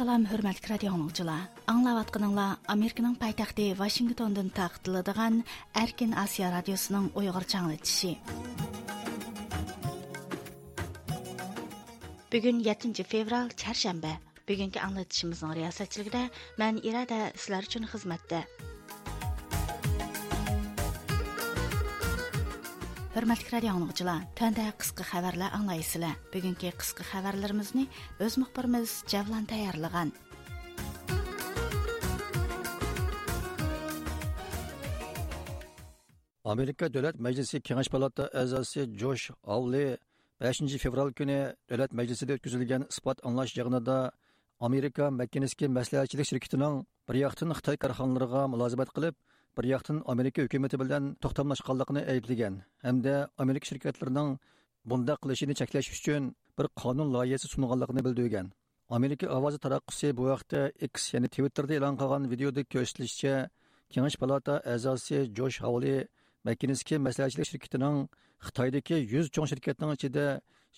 Салам, хөрмәтлек радио тыңлаучылар. Аңлаватканыңлар Американың пайтахты Вашингтондан тагытылдыган Erkin Asiya радиосының уйгыр чаңлытышы. Бүгін 7 fevral, çarşamba. Bugünkü аңлатышымыздың риясатчылыгында мен Ирада силәр үшін хезмәттә. Hörmətli radio dinləyicilər, təndə qisqa xəbərlər аңлайсызлар. Бүгенге qisqa xəbərlərimizni öz müxbirimiz Javlan tayyorlagan. Amerika Dövlət Məclisi Kengaş Palata əzası Josh Hawley 5 fevral günü Dövlət Məclisində ötküzülgən isbat anlaş yığınında Amerika Məkkiniski məsləhətçilik şirkətinin bir yaxtın Xitay karxanalarına mülazimət qılıb, bir yoqdan Amerika hukumati bilan to'xtamlashganligini ayblagan hamda Amerika shirkatlarining bunda qilishini cheklash uchun bir qonun loyihasi sunganligini bildirgan. Amerika ovozi taraqqisi bu vaqtda X ya'ni Twitterda e'lon qilgan videoda ko'rsatilishicha, Kengash palata a'zosi Josh Hawley Makinski maslahatchilik shirkatining Xitoydagi 100 cho'ng shirkatning ichida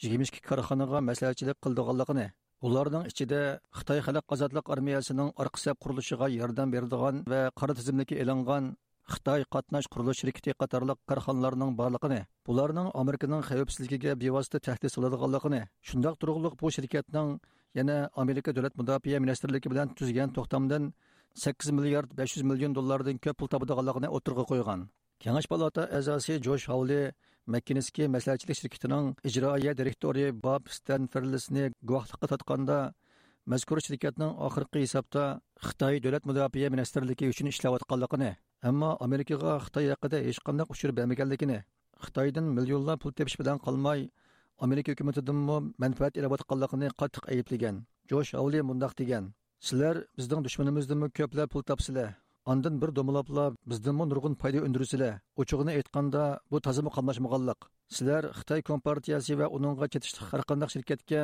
22 korxonaga maslahatchilik qildiganligini, ularning ichida Xitoy xalq ozodlik armiyasining orqasi qurilishiga yordam beradigan va qora tizimlikka e'langan Xitoy qatnash qurilish shirkati qatorliq korxonalarning borligini, bularning Amerikaning xavfsizligiga bevosita tahdid soladiganligini, shundoq turug'liq bu shirkatning yana Amerika davlat mudofaa ministrligi bilan tuzgan to'xtamdan 8 milliard 500 million dollardan ko'p pul topadiganligini o'tirg'a qo'ygan. Kengash palata a'zosi Josh havli Makkiniski maslahatchilik shirkatining ijroiya direktori Bob Stanferlisni guvohlikqa tatqanda mazkur shirkatning oxirgi hisobda Xitoy davlat mudofaa ministrligi uchun ishlayotganligini, ammo Amerikaga Xitoy haqida hech qanday uchur bermaganligini, Xitoydan millionlab pul tepish bilan qolmay, Amerika hukumatidanmi manfaat olayotganligini qattiq ayblagan. Josh Hawley mundaq degan: "Sizlar bizning dushmanimizdanmi ko'plab pul topsizlar, Ondan bir domlapla bizdanmi nurg'un foyda undirsizlar. Ochig'ini aytganda, bu tazimi qamlashmaganlik. Sizlar Xitoy Kompartiyasi va uningga ketishli har qanday shirkatga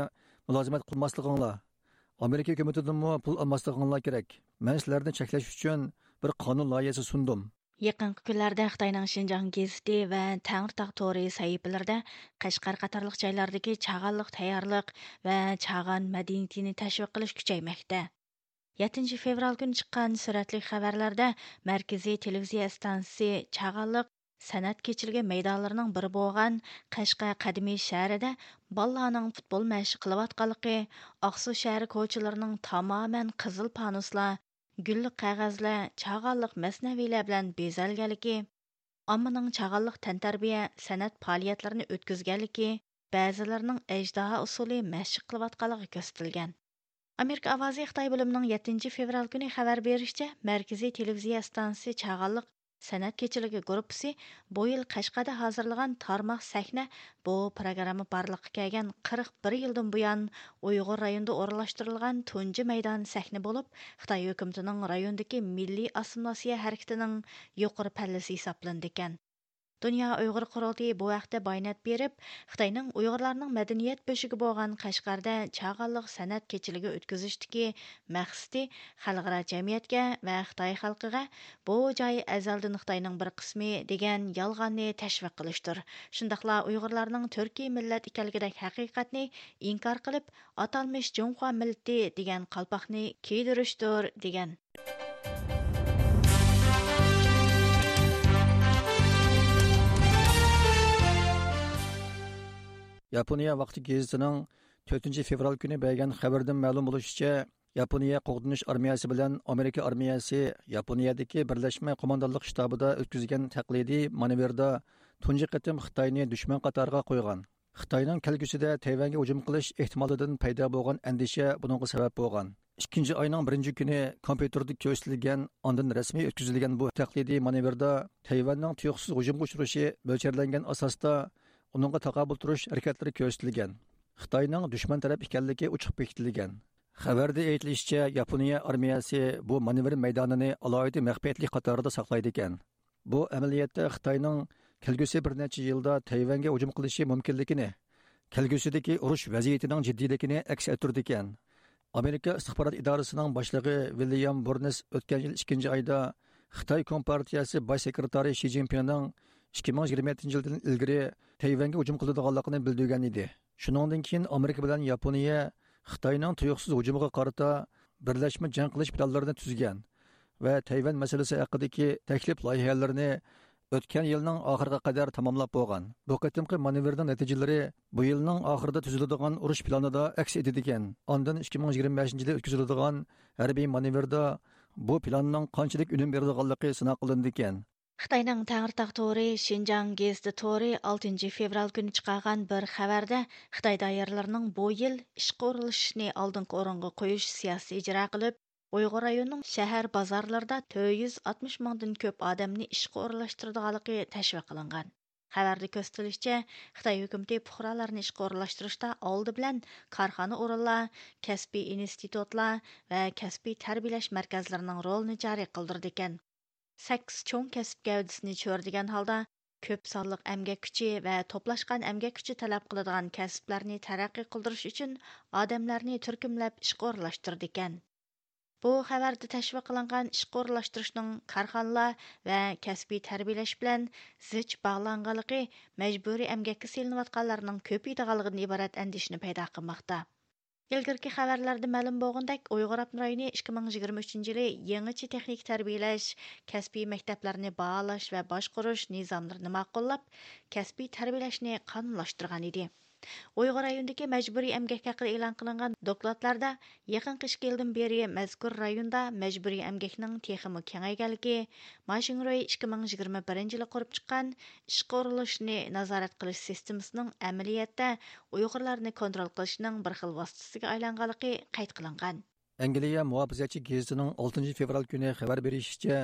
mulozimat qilmasliginglar, Amerika hukumatidanmi pul olmasliginglar kerak. Men sizlarni cheklash uchun bir qonun loyihasi sundim. Yaqinqi kunlarda Xitoyning Xinjiang gazeti va Tangritog to'ri sahifalarida Qashqar qatorliq joylardagi chag'anliq tayyorliq va chag'an madaniyatini tashviq qilish kuchaymoqda. 7 fevral kuni chiqqan suratli xabarlarda markaziy televiziya stansiyasi chag'anliq san'at kechilgan maydonlarining biri bo'lgan qashqa qadimiy shahrida bolalarning futbol mashq qilayotganligi oqsu shahri ko'chalarining tamoman qizil panuslar gullik qog'ozlar chag'anliq masnaviylar bilan bezalganligi ommaning chag'anliq tantarbiya san'at faoliyatlarini o'tkazganligi ba'zilarining ajdaho usuli mashq qilayotganligi ko'rsatilgan. Amerika Avazi Xitoy bo'limining 7 fevral kuni xabar berishicha, Markaziy televiziya stansiyasi Chag'anliq san'at kechiligi guruhi bu yil Qashqada hozirlagan tarmoq sahna bu programma barliqqa kelgan 41 yildan buyon Uyg'ur rayonida o'rnashtirilgan tunji maydon sahna bo'lib, Xitoy hukumatining rayondagi milliy assimilyatsiya harakatining yuqori pallasi hisoblandi ekan. Dünya Uyghur Qurultayı bu vaqtda bayonot berib, Xitoyning Uyg'urlarning madaniyat boshiga bo'lgan Qashqarda chag'anliq san'at kechiligi o'tkazishdagi maqsadi xalqaro jamiyatga va Xitoy xalqiga bu joy azaldan Xitoyning bir qismi degan yolg'onni tashviq qilishdir. Shundaqla Uyg'urlarning Turkiy millat ekanligidagi haqiqatni inkor qilib, atalmish Junxo millati degan qalpoqni kiydirishdir degan. Yaponiya vaqti gazetining 4 fevral kuni bergan xabardan ma'lum bo'lishicha, Yaponiya qo'g'dinish armiyasi bilan Amerika armiyasi Yaponiyadagi birlashma qo'mondonlik shtabida o'tkazgan taqlidiy manevrda tunji qatim Xitoyni dushman qatoriga qo'ygan. Xitoyning kelgusida Tayvanga hujum qilish ehtimolidan paydo bo'lgan andisha buningga sabab bo'lgan. ikkinchi oyning birinchi kuni kompyuterda ko'rsatilgan ondan rasmiy o'tkazilgan bu taqlidiy manevrda tayvanning tuyuqsiz hujumga uchrashi mo'ljallangan asosda uningga taqobil turish harakatlari ko'rsatilgan xitoyning dushman taraf ekanligi uchiq bekitilgan Xabarda aytilishicha, Yaponiya armiyasi bu manevr maydonini alohida maxfiyatlik qatorida saqlaydi ekan. Bu amaliyotda Xitoyning kelgusi bir necha yilda Tayvanga hujum qilishi mumkinligini, kelgusidagi urush vaziyatining jiddiyligini aks ettirdi ekan. Amerika istixborot idorasining boshlig'i William Burns o'tgan yil 2 oyda Xitoy Kompartiyasi bosh sekretari Shi Jinpingning 2027 yildan ilgari Tayvanga hujum qiladiganligini bildirgan edi. Shuningdan keyin Amerika bilan Yaponiya xitoyning tuyuqsiz hujumiga qarata birlashma jang qilish planlarini tuzgan va tayvan masalasi haqidagi taklif loyihalarini o'tgan yilning oxiriga qadar tamomlab bo'lgan bu qatimqi manevrning natijalari bu yilning oxirida tuziladigan urush planida aks etadigan undan ikki ming yigirma beshinchi yilda o'tkaziladigan harbiy manevrda bu planning qanchalik unum beradiganligi sinab qilindi ekan Xitayning Таңыртақ торы Шинжаң гезді торы 6 fevral күні xabarda Xitoy doiralarining bu yil ish qurilishini oldingi o'ringa qo'yish siyosati ijro qilib, Uyg'ur rayonining shahar bozorlarida 460 mingdan ko'p odamni ishga o'rinlashtiradiganligi tashviq qilingan. Xabarda ko'rsatilishicha, Xitoy hukumati fuqarolarni ishga o'rinlashtirishda oldi bilan korxona o'rinlar, kasbiy institutlar va kasbiy tarbiyalash markazlarining rolini joriy qildirdi ekan sakkiz cho'ng كەسىپ گەۋدىسىنى چۆرىدىگەن holda ko'p sonliq amgak kuchi va to'plashgan amgak kuchi talab qiladigan kasblarni taraqqiy qildirish uchun odamlarni turkimlab ئىشقا ئورۇنلاشتۇرىدىكەن بۇ خەۋەردە تەشۋىق قىلىنغان ئىشقا ئورۇنلاشتۇرۇشنىڭ كارخانىلار ۋە كەسپىي تەربىيىلەش بىلەن زىچ باغلانغانلىقى مەجبۇرىي ئەمگەككە سېلىنىۋاتقانلارنىڭ كۆپىيىدىغانلىقىدىن ئىبارەت ئەندىشىنى ئىلگىرىكى خەۋەرلەردە مەلۇم بولغاندەك ئۇيغۇر ئاپتونوم رايونى 2023 يىلى техник تېخنىكا تەربىيەلەش، كەسپىي مەكتەپلەرنى باھالاش ۋە باشقۇرۇش نىزاملىرىنى ماقۇللاپ، كەسپىي تەربىيەلەشنى قانۇنلاشتۇرغان ئىدى. ئۇيغۇر رايونىدىكى majburiy ئەمگەك haqida e'lon qilingan dokladlarda yaqin ئىككى يىلدىن beri mazkur rayonda majburiy ئەمگەكنىڭ teximi kengayganligi ماشىڭروي ئىككى مىڭ يىگىرمە بىرىنچى يىلى قۇرۇپ چىققان ئىشقا ئورۇنلىشىشنى نازارەت قىلىش سىستېمىسىنىڭ ئەمەلىيەتتە ئۇيغۇرلارنى كونترول قىلىشنىڭ بىر خىل ۋاسىتىسىگە ئايلانغانلىقى قايت angliya muhofazatchi gezitining oltinchi fevral kuni xabar berishicha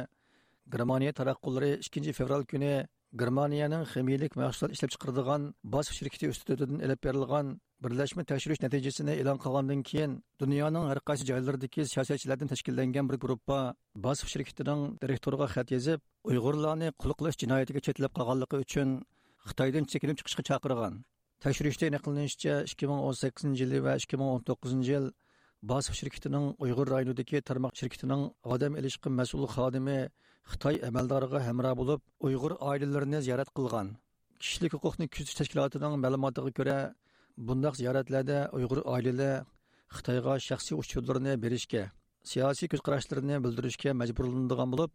germaniya taraqqullari ikkinchi fevral kuni Germaniyaning ximiyalik mahsulot ishlab chiqaradigan BASF shirkati ustidan ilib berilgan birlashma tekshirish natijasini e'lon qilgandan keyin dunyoning har qaysi joylaridagi siyosatchilardan tashkillangan bir guruhga BASF shirkatining direktoriga xat yozib uyg'urlarni qul qilish jinoyatiga chetlab qolganligi uchun xitoydan chekinib chiqishga chaqirgan. Tekshirishda aniqlanishicha 2018 yil va 2019 yil BASF shirkatining uyg'ur rayonidagi tarmoq shirkatining odam ilishqi mas'ul xodimi xitoy amaldoriga hamroh bo'lib uyg'ur oilalarini ziyorat qilgan. Kishilik huquqni kuzatish tashkilotining ma'lumotiga ko'ra bundoq ziyoratlarda uyg'ur oilalar xitoyga shaxsiy uchurlarni berishga siyosiy ko'z qarashlarini bildirishga majburlanadigan bo'lib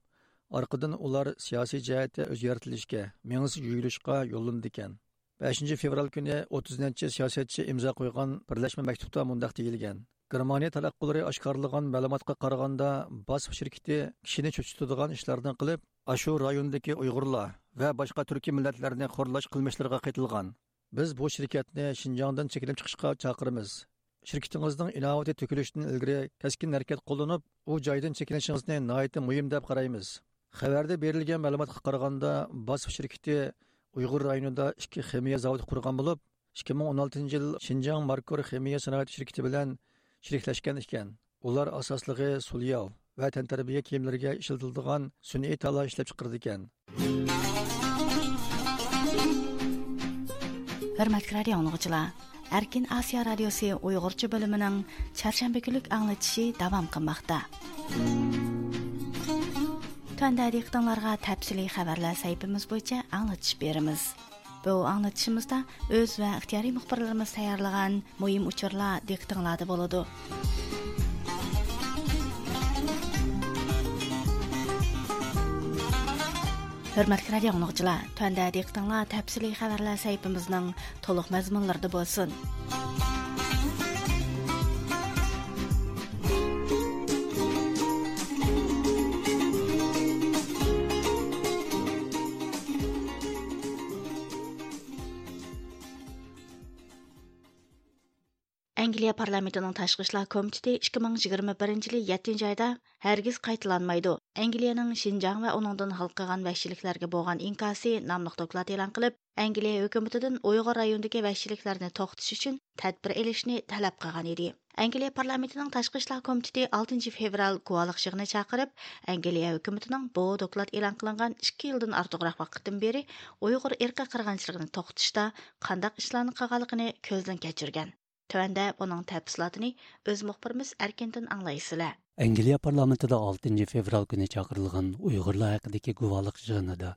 orqadan ular siyosiy jihatda o'zgartirilishga mengsi yuyilishga yo'llandi ekan. 5 fevral kuni 30-siyosatchi imzo qo'ygan birlashma maktubda mundaq deyilgan. Germaniya talaqqulari oshkorlagan ma'lumotga qaraganda, BASF shirkati kishini cho'chitadigan ishlarni qilib, ashu rayondagi Uyg'urlar va boshqa turkiy millatlarni xo'rlash qilmishlariga qaytilgan. Biz bu shirkatni Shinjongdan chekinib chiqishga chaqiramiz. Shirkatingizning inovati to'kilishidan ilgari kaskin harakat qo'llanib, u joydan chekinishingizni nihoyatda muhim deb qaraymiz. Xabarda berilgan ma'lumotga qaraganda, BASF shirkati Uyg'ur rayonida ikki ximiya zavodi qurgan bo'lib, 2016 yil Shinjong Markor ximiya sanoat shirkati bilan sheriklashgan ekan ular asosligi sulyav va tantarbiya kiyimlariga ishlatiladigan sun'iy tala ishlab chiqardi ekan hurmatli radio anglag'uchilar Erkin osiyo radiosi Uyg'urcha bo'limining chorshanba kunlik anglatishi davom qilmoqda. Tanda diqqətinizə təfsili xəbərlər səhifəmiz boyunca anlatış berimiz. Bu anlatışımızda öz və ixtiyari müxbirlərimiz tayarlagan mühim uçurlar diqqətinizdə болады. Hörmətli radio dinləyicilər, төндә diqqətinizə təfsili xəbərlər səhifəmizin to'liq məzmunlarında bo'lsin. Angliya parlamentінің tashqi ishlar komiteti 2021 yili 7 oyda hargiz qaytalanmaydi. Angliyaning Шинжаң va uningdan hal qilgan vahshiyliklarga bo'lgan inkosi nomli doklad e'lon qilib, Angliya hukumatidan Uyg'ur rayonidagi vahshiyliklarni to'xtatish uchun tadbir elishni talab qilgan edi. Angliya komiteti 6 fevral guvohlik yig'ini chaqirib, Angliya hukumatining bu doklad e'lon qilingan 2 yildan ortiqroq vaqtdan beri Uyg'ur irqi qirg'inchiligini to'xtatishda qandaq ishlarni qilganligini ko'zdan kechirgan. Төвәндә оның тәпсілатыны өз мұқпырымыз әркентін аңлайсылы. Әңгілия парламентіда 6 феврал күні чақырылған ұйғырла әқідекі күвалық жығыныда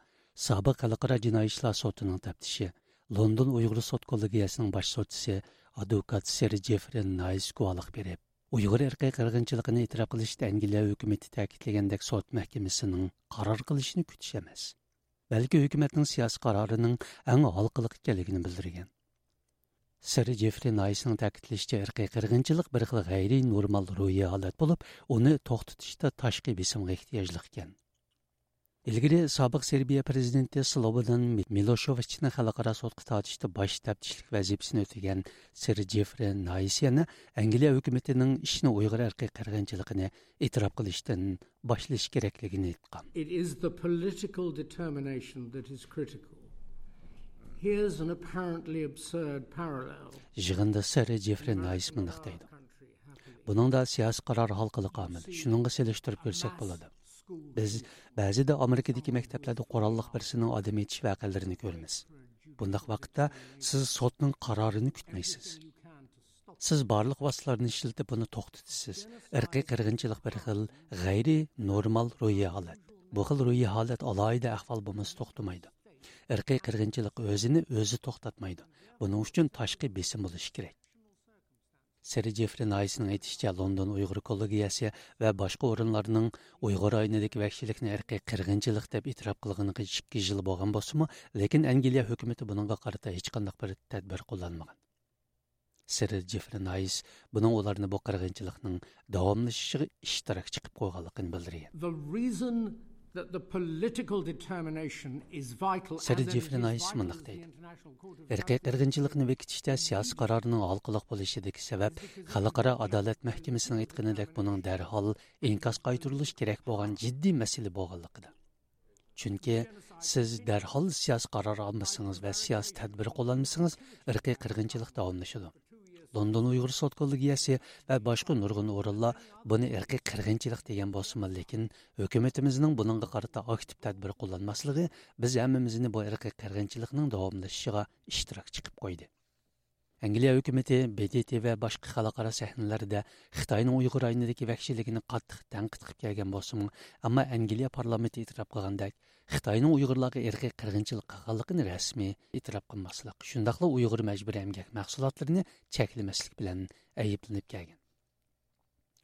сабық қалықыра жинайшылар сотының тәптіші Лондон ұйғыр сот коллегиясының баш сотысы адвокат Сер Джефрин Найс күвалық береп, ұйғыр erkay qirg'inchiligini qilishda Angliya hukumati ta'kidlagandek sot mahkamasining qaror qilishini kutish emas, balki hukumatning siyosiy qarorining eng halqiliq келігіні білдірген. Сэр Джеффри Найсның тәкитлешчә ирқи бір бер хил гайри нормал руи халат булып, оны тоқтытышта ташқи бесимгә ихтияҗлык икән. Илгири сабық Сербия президенті Slobodan Miloševićni халыкара сотқы татышты баш тәптішілік вазифасын өтіген Сәрі Джефри Найсияны Англия өкіметінің ішін ұ ирқи қырғынчылыгын итраф кылыштан башлыш кереклігін әйткән. The political жығында сәрі Джефри Найс дейді. Бұның да сияс қарар халқылық қамыл. Шыныңғы селештіріп көрсек болады. Біз бәзіде Америкадегі мектеплерді қораллық бірсінің адам етші вәкілдеріні көрміз. Бұндақ вақытта сіз сотның қарарыны күтмейсіз. Сіз барлық васыларын ішілтіп бұны тоқтытысыз. Әрқи қырғыншылық бір қыл ғайри нормал ройы халет. Бұл қыл ройы халет алайды әқвал бұмыз тоқтымайды. Irqiy qirg'inchilik o'zini o'zi to'xtatmaydi. Buning uchun tashqi besim bo'lishi kerak. Seri Jeffrey Naysning aytishicha London Uyg'ur kollegiyasi va boshqa o'rinlarning Uyg'ur aynidagi vahshiylikni irqiy qirg'inchilik deb e'tirof qilganiga 2 yil bo'lgan bo'lsa-mu, lekin Angliya hukumatı buningga qarata hech qanday bir tadbir qo'llanmagan. Sir Jeffrey Nays buning ularni bu qirg'inchilikning davomlashishiga ishtirok chiqib qo'yganligini bildirgan. Jeffrey Nice mındaq deydi. Irqiy qirg'inchilikni bekitishda siyosiy qarorning halqiliq bo'lishidagi sabab xalqaro adolat mahkamasining aytganidek buning darhol inkos qaytarilishi kerak bo'lgan jiddiy masala bo'lganligida. Chunki siz darhol siyosiy qaror olmasangiz va siyosiy tadbir qo'llanmasangiz irqiy qirg'inchilik davomlashadi. London Uyg'ur sud va boshqa nurg'un o'rinlar buni irqiy qirg'inchilik degan bo'lsa lekin hukumatimizning buningga qarata aktiv tadbir qo'llanmasligi biz hammamizni bu irqiy qirg'inchilikning davomlashishiga ishtirok chiqib qo'ydi. Англия hökuməti BDT və başqa xalqara səhnələrdə Xitayının Uyğur ayınındakı vəhşiligini qatdıq tənqid qılıb gələn амма Англия Angliya parlamenti etiraf qılgandək Xitayının Uyğurlara irqi qırğınçılıq qılğanlığını rəsmi etiraf qılmaslıq, şundaqla Uyğur məcburi əmgək məhsullarını çəkilməslik bilan ayıblanıb gəlgan.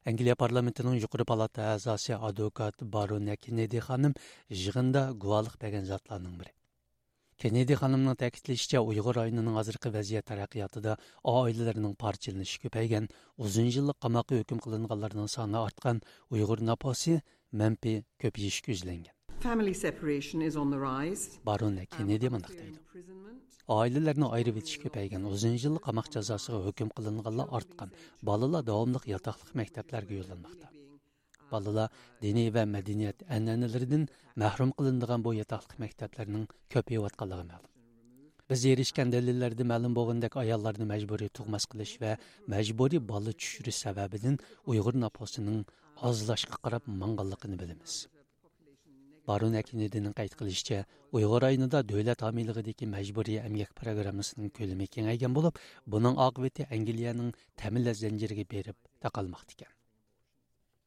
Англия парламентінің жоғары палаты әзасы адвокат Барон Кеннеди ханым жығында гуалық берген затларның. Kennedy xonimning ta'kidlashicha, Uyg'ur oyinining hozirgi vaziyat taraqqiyotida oilalarning parchalanishi ko'paygan, uzun yillik qamoqqa hukm qilinganlarning soni ortgan, Uyg'ur naposi manfi ko'payish ko'zlangan. Family separation is on the rise. Baron Kennedy mındaq deydi. Ailelerni ayırıb etiş köpəyən uzun yıllık qamaq cəzasına hökm qılınğanlar artqan. Balalar davamlıq yataqlıq məktəblərə yollanmaqda балалар dini va madaniyat an'analaridan mahrum qilinadigan bu yotoqlik maktablarning ko'payayotganligi ma'lum biz erishgan dalillarda ma'lum bo'lgandek ayollarni majburiy tug'mas qilish va majburiy bola tushirish sababidan uyg'ur naposining ozlashga qarab manganligini bilamiz Барун Әкинедінің қайт қылышча, Уйғыр айнында дөлет амилығыдекі мәжбүрі әмгек программасының көлімі кеңейген болып, бұның Англияның беріп тақалмақты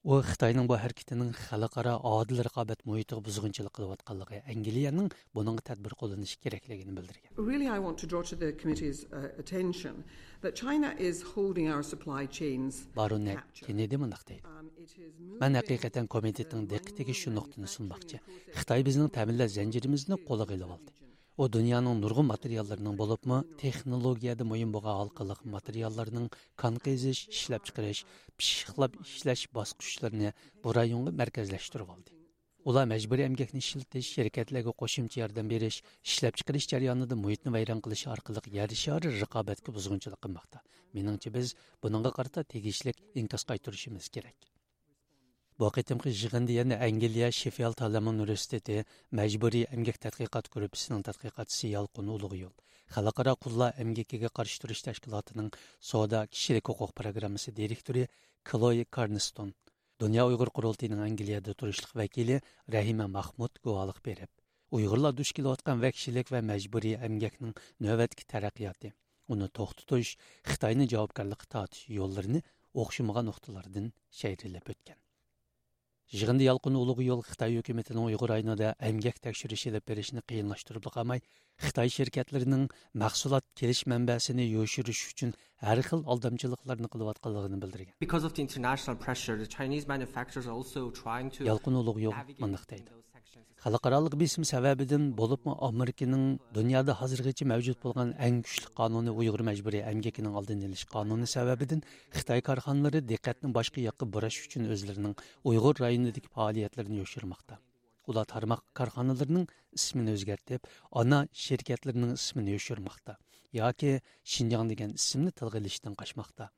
u xitoyning bu harakatining xalqaro odil raqobat muhitiga buzg'unchilik qilayotganligi angliyaning buningga tadbir qo'llanishi kerakligini bildirgan really i want to draw to the committee's uh, attention that china is holding our supply chains baronet kennedy mundaq deydi? Man haqiqatan komitetning diqqatiga shu nuqtani sunmoqchi xitoy bizning ta'minlash zanjirimizni qo'liga ilib oldi u dunyoning nurg'un materiallarining bo'libmi texnologiyada muhim bo'lgan halqaliq materiallarning kon qizish ishlab chiqarish pishiqlab ishlash bosqichlarini bu rayonga markazlashtirib oldi. Ular majburiy emgakni ishlatish sherkatlarga qo'shimcha yordam berish ishlab chiqarish jarayonida muhitni vayron qilish orqali yer shari raqobatga buzg'unchilik qilmoqda. Meningcha biz buningga qarata tegishli inkos qaytarishimiz kerak. Bu qitimqi yig'inda yana Angliya Sheffield ta'lim universiteti majburiy emgak tadqiqot guruhining tadqiqotchisi Yalqin Ulug' yo'l xalqaro qullar emgakiga qarshi turish tashkilotining soda kishilik huquq programmasi direktori Chloe Carniston Dünya Uyghur Qurultayının Angliyada turishliq vakili Rahima Mahmud guvohlik berib, Uyg'urlar duch kelayotgan vahshiylik va majburiy emgakning navbatgi taraqqiyoti, uni to'xtatish, Xitoyni javobgarlikka tortish yo'llarini o'xshamagan nuqtalardan shayrilab o'tgan. Жығынды ялқын ұлығы ел Қытай өкіметінің ұйғыр айнада әмгек тәкшіріш еліп берешіні қиынлаштырып қамай, Қытай шеркетлерінің мәқсулат келіш мәнбәсіні өшіріш үшін әр қыл алдамчылықларын қылып атқалығын білдірген. Ялқын ұлығы ел мұнықтайды xalqarалық бесім сәбәбіден болыпмы Американың дүнияда hazırgacha mavjud bo'lgan eng kuchli qonuni Uyg'ur majburiy emgakining oldini olish qonuni sababidan Xitoy korxonalari diqqatni boshqa yoqqa burash uchun o'zlarining Uyg'ur rayonidagi faoliyatlarini yoshirmoqda. Ular tarmoq korxonalarining ismini o'zgartib, ona shirkatlarining ismini yoshirmoqda yoki Shinjong degan ismni tilga ilishdan qochmoqda.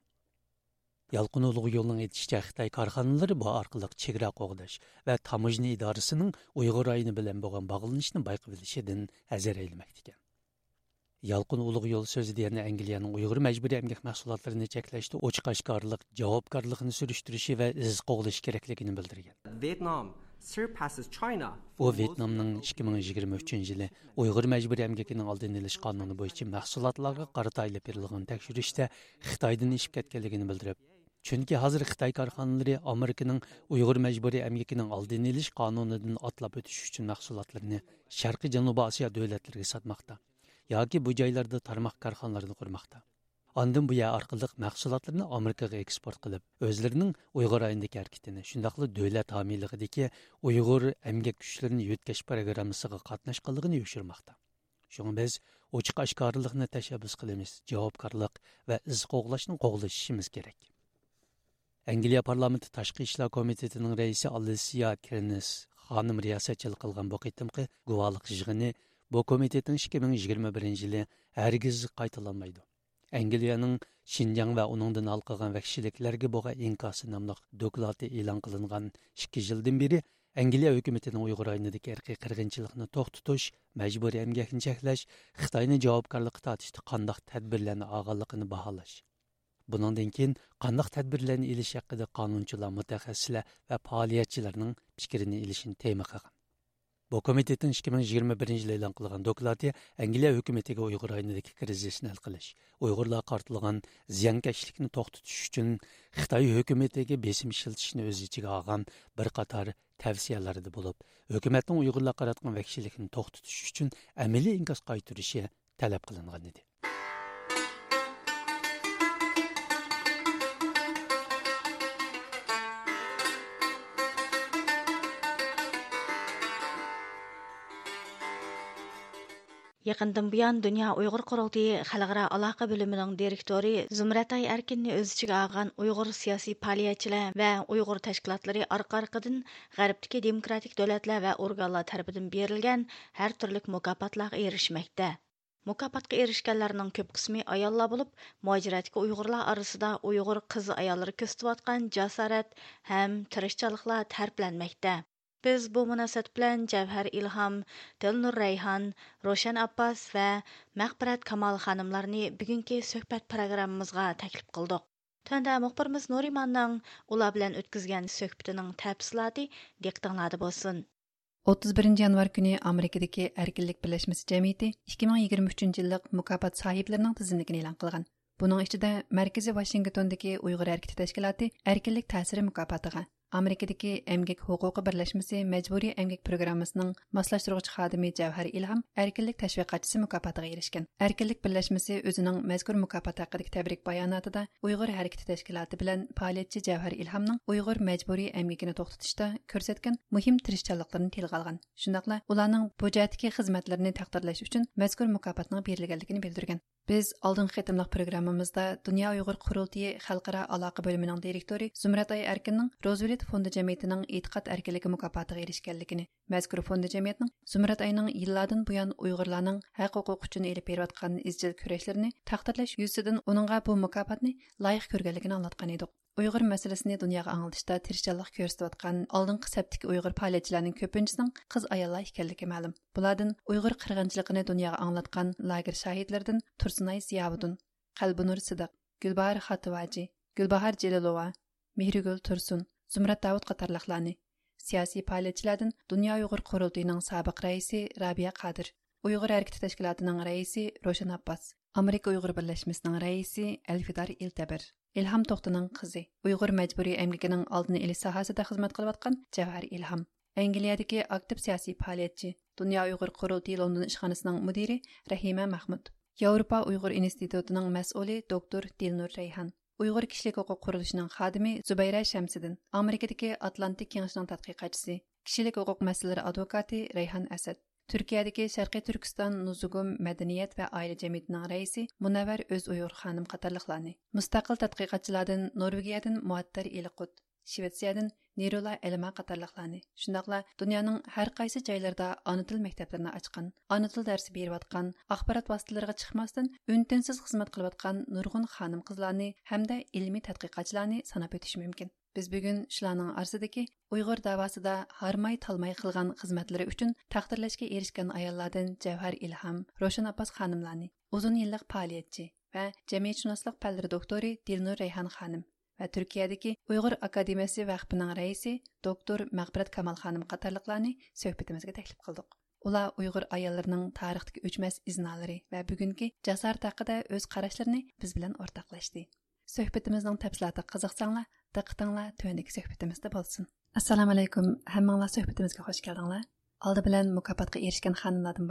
Ялқын улуг юлның етишчә Хытай карханалары бұға арқылық чегіра қоғдаш ва таможня идарәсенең Уйгыр районы bilan булган багылынышны байкап билишедән әзер әйлмәк дигән. Ялқын улуг юл сөзе дигән Англияның Уйгыр мәҗбүри эмгәк мәхсулатларын чәкләштә очкашкарлык, җавапкарлыкны сүриштүрүше ва из когылыш кирәклеген. Vietnam surpasses China. У Вьетнамның 2023 елы Уйгыр мәҗбүри әмгәкенең алдын алыш кануны буенча мәхсулатларга карата алып берилгән тәкъшүриштә Хитаендан ишеп кеткәнлегенә chunki hozir xitoy korxonalari Американың uyg'ur majburiy әмгәкенең oldini элиш кануныдан otlab o'tish uchun mahsulotlarni sharqiy janubiy osiyo davlatlariga sotmoqda yoki bu joylarda tarmoq korxonalarini qurmoqda andin buya orqali mahsulotlarni amerikaga eksport qilib o'zlarining uyg'ur ayindagi harakatini shundoqli davlat homiyligidagi uyg'ur amgak kuchlarini yo'tkash programmasiga qatnashganligini yoshirmoqda shuna biz ochiq oshkorlikni tashabbus qilamiz javobgarlik va izqo'g'lashni qo'g'lashishimiz kerak Angliya parlamenti tashqi ishlar komitetining raisi Алисия Kernis ханым riyosatchilik qilgan bu qitimqi guvohlik yig'ini бұл комитеттің 2021 yili әргіз қайталанмайды. Angliyaning Шинжаң ва уныңдан алқыған вәхшилекләргә бұға инкасы намлық доклаты илан қылынған 2 елдан бері, Англия өкіметінің уйгыр айнындагы эркий кыргынчылыкны токтотуш, мәҗбүри эмгәкне чәкләш, Қытайны татышты бағалаш. Buningdan keyin qandaq tadbirlarni ilish haqida qonunchilar, mutaxassislar va faoliyatchilarning fikrini ilishini tema qilgan. Bu komitetning 2021 yil e'lon qilgan doklati Angliya hukumatiga Uyg'ur aynidagi krizisni hal qilish, Uyg'urlar qartilgan ziyonkashlikni to'xtatish uchun Xitoy hukumatiga besim ishlatishni o'z ichiga olgan bir qator tavsiyalarida bo'lib, hukumatning Uyg'urlar to'xtatish uchun amaliy inkos qaytarishi talab qilingan edi. Яқындың бұян Дүния ұйғыр құрылтайы халықара Алақы бөлімінің директоры Зумратай Әркинні өз ішіге алған Уйғыр саяси палиятчылар ва Уйғыр тәшкилатлары арқа-арқадан ғәрбтегі демократик дәулетлер ва органлар тарафыдан берілген әр түрлік мукапатларға ерішмәкте. Mukopotga erishganlarning ko'p qismi ayollar bo'lib, muajiratga Uyg'urlar orasida Uyg'ur qizi ayollari ko'rsatayotgan jasorat ham tirishchiliklar tariflanmoqda. Biz bu munosabat bilan Javhar Ilham, Dilnur Rayhan, Roshan Abbas va Maqbarat Kamal xonimlarni bugungi suhbat programmamizga taklif qildik. Tanda muxbirimiz Nurimanning ular bilan o'tkazgan suhbatining tafsiloti diqqatinglarda bo'lsin. 31 yanvar kuni Amerikadagi Erkinlik birlashmasi jamiyati 2023 yillik mukofot sohiblarining tizimligini e'lon qilgan. Buning ichida Markaziy Washingtondagi Uyg'ur harakati tashkiloti Erkinlik ta'siri mukofotiga Amerikadagi Əmgək Hüquqi Birləşməsi Məcburi Əmgək Proqrammasının maslashtiruvchi xodimi Javhar Ilham erkinlik tashviqotchisi mukofotiga erishgan. Erkinlik birlashmasi o'zining mazkur mukofot haqidagi tabrik bayonotida Uyg'ur harakati tashkiloti bilan faoliyatchi Javhar Ilhamning Uyg'ur majburiy əmgəkini to'xtatishda ko'rsatgan muhim tirishchanliklarini tilga olgan. Shundaqla ularning bu jihatdagi xizmatlarini taqdirlash uchun mazkur mukofotning berilganligini bildirgan. Biz oldingi qitimliq programmamizda Dunyo Uyg'ur qurultiyi xalqaro aloqa bo'limining direktori Zumratay Erkinning Розвелет фонды فوندى جەمئىيىتىنىڭ әркелігі мүкапатығы مۇكاپاتىغا Мәзгүр фонды فوندى جەمئىيەتنىڭ айының ئاينىڭ бұян ұйғырланың әқ ھەق ھوقۇق еліп ерватқан بېرىۋاتقان ئىزچىل тақтырлаш تەقدىرلەش оныңға бұл мүкапатыны лайық көргәлігін анлатқан ئاڭلاتقان ئىدۇق uyg'ur dünyaya ağıldışda anglatishda tirishchanlik atqan aldın qısaptiki uyg'ur fəaliyyətçilərinin köpüncüsünün qız ayalla ekanligi məlum. bulardan uyg'ur qirg'inchiligini dünyaya anglatgan lager shohidlaridan tursunay Ziyavudun, Qalbunur sidiq Gülbahar Xatıvacı, Gülbahar Celilova, Mehrigül tursun Zümrət Davud qatarlıqlarını. Siyasi fəaliyyətçilərdən Dünya Uyğur Qurultayının sabiq rəisi Rabia Qadir, Uyğur Hərəkəti Təşkilatının rəisi Roşan Abbas, Amerika Uyğur Birləşməsinin rəisi Əlfidar İltəbir. İlham Тоқтының қызы, Uyğur мәжбүри әмгекінің алдын елі сахасыда қызмет қылып атқан Жавһар Илхам. Англиядагы актив сиясий фаалиятчы, Uyğur Лондон ишханасының мөдири Рахима Махмуд. Европа Uyğur институтының мәсъулы доктор Дилнур Райхан uyg'ur kishilik huquq qurilishining xodimi zubayra shamsiddin amerikadagi atlantik kengashining tadqiqotchisi kishilik huquq masalalari advokati rayhon asad turkiyadagi sharqiy turkiston nuzugum madaniyat va oila jamiyatining raisi munavvar o'z uyg'ur xonim qatorliqlarni mustaqil tadqiqotchilardan norvegiyadan muattar Швециядән Нерула Элма катарлыкларны, шундыйлар дөньяның һәр кайсы җайларында ана тел мәктәпләрен ачкан, ана тел дәрсе берип аткан, ахбарат васиталарына чыкмастан үнтенсез хезмәт кылып аткан нургын ханым кызларны һәм дә илми тадқиқатчыларны санап өтүш мөмкин. Без бүген шуларның арасындагы Уйгыр давасында хармай талмай кылган хезмәтләре өчен тәкъдирләшкә эришкән аяллардан Җәвһәр Илһам, Рошан Аппас ханымларны, узун еллык фәалиятчы ва җәмгыятьшунаслык фәннәре докторы Дилнур Рәйхан ханым ва Түркиядәге Уйгыр академиясы вакфының рәисе доктор Мәгъбирәт Камал ханым катарлыкларны сөһбәтебезгә тәкліп қылдық. Улар Уйгыр аялырының тарихтагы өчмәс изналары ва бүгінгі жасар тақыда өз қарашларыны біз белән ортаклашты. Сөһбәтебезнең тәпсілаты қызықсаңла, диққатыңлар төвәндәге сөһбәтебездә булсын. Assalamu alaykum. Hammanglar söhbətimizə xoş gəldinizlər. Aldı bilən mükafatqa erişən xanımlardan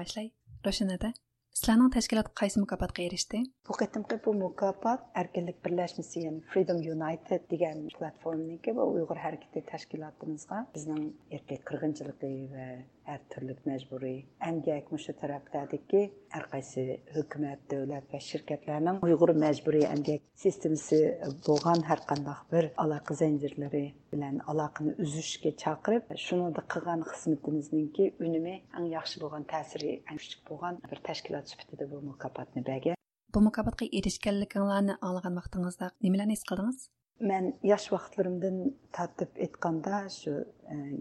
Tashkilot qaysi mukofotga erishdi? Bu qatimqi bu mukofot Erkinlik birlashmasi, ya'ni Freedom United degan platformaniki va Uyg'ur harakati tashkilotimizga bizning erkak qirg'inchiligi va әр түрлік мәжбүри әмгәк мұшы тараптадыки әрқайсы хөкүмәт дәүләт ва ширкәтләрнең уйгыр мәҗбүри әмгәк системасы булган һәркандай бер bir зәнҗирләре белән bilan үзешкә чакырып шуны да кылган хезмәтебезнеңки үнеме иң яхшы болған тәсири иң күчек булган nimalarni his qildingiz Мен яш вақытларымдан тартып айтқанда шу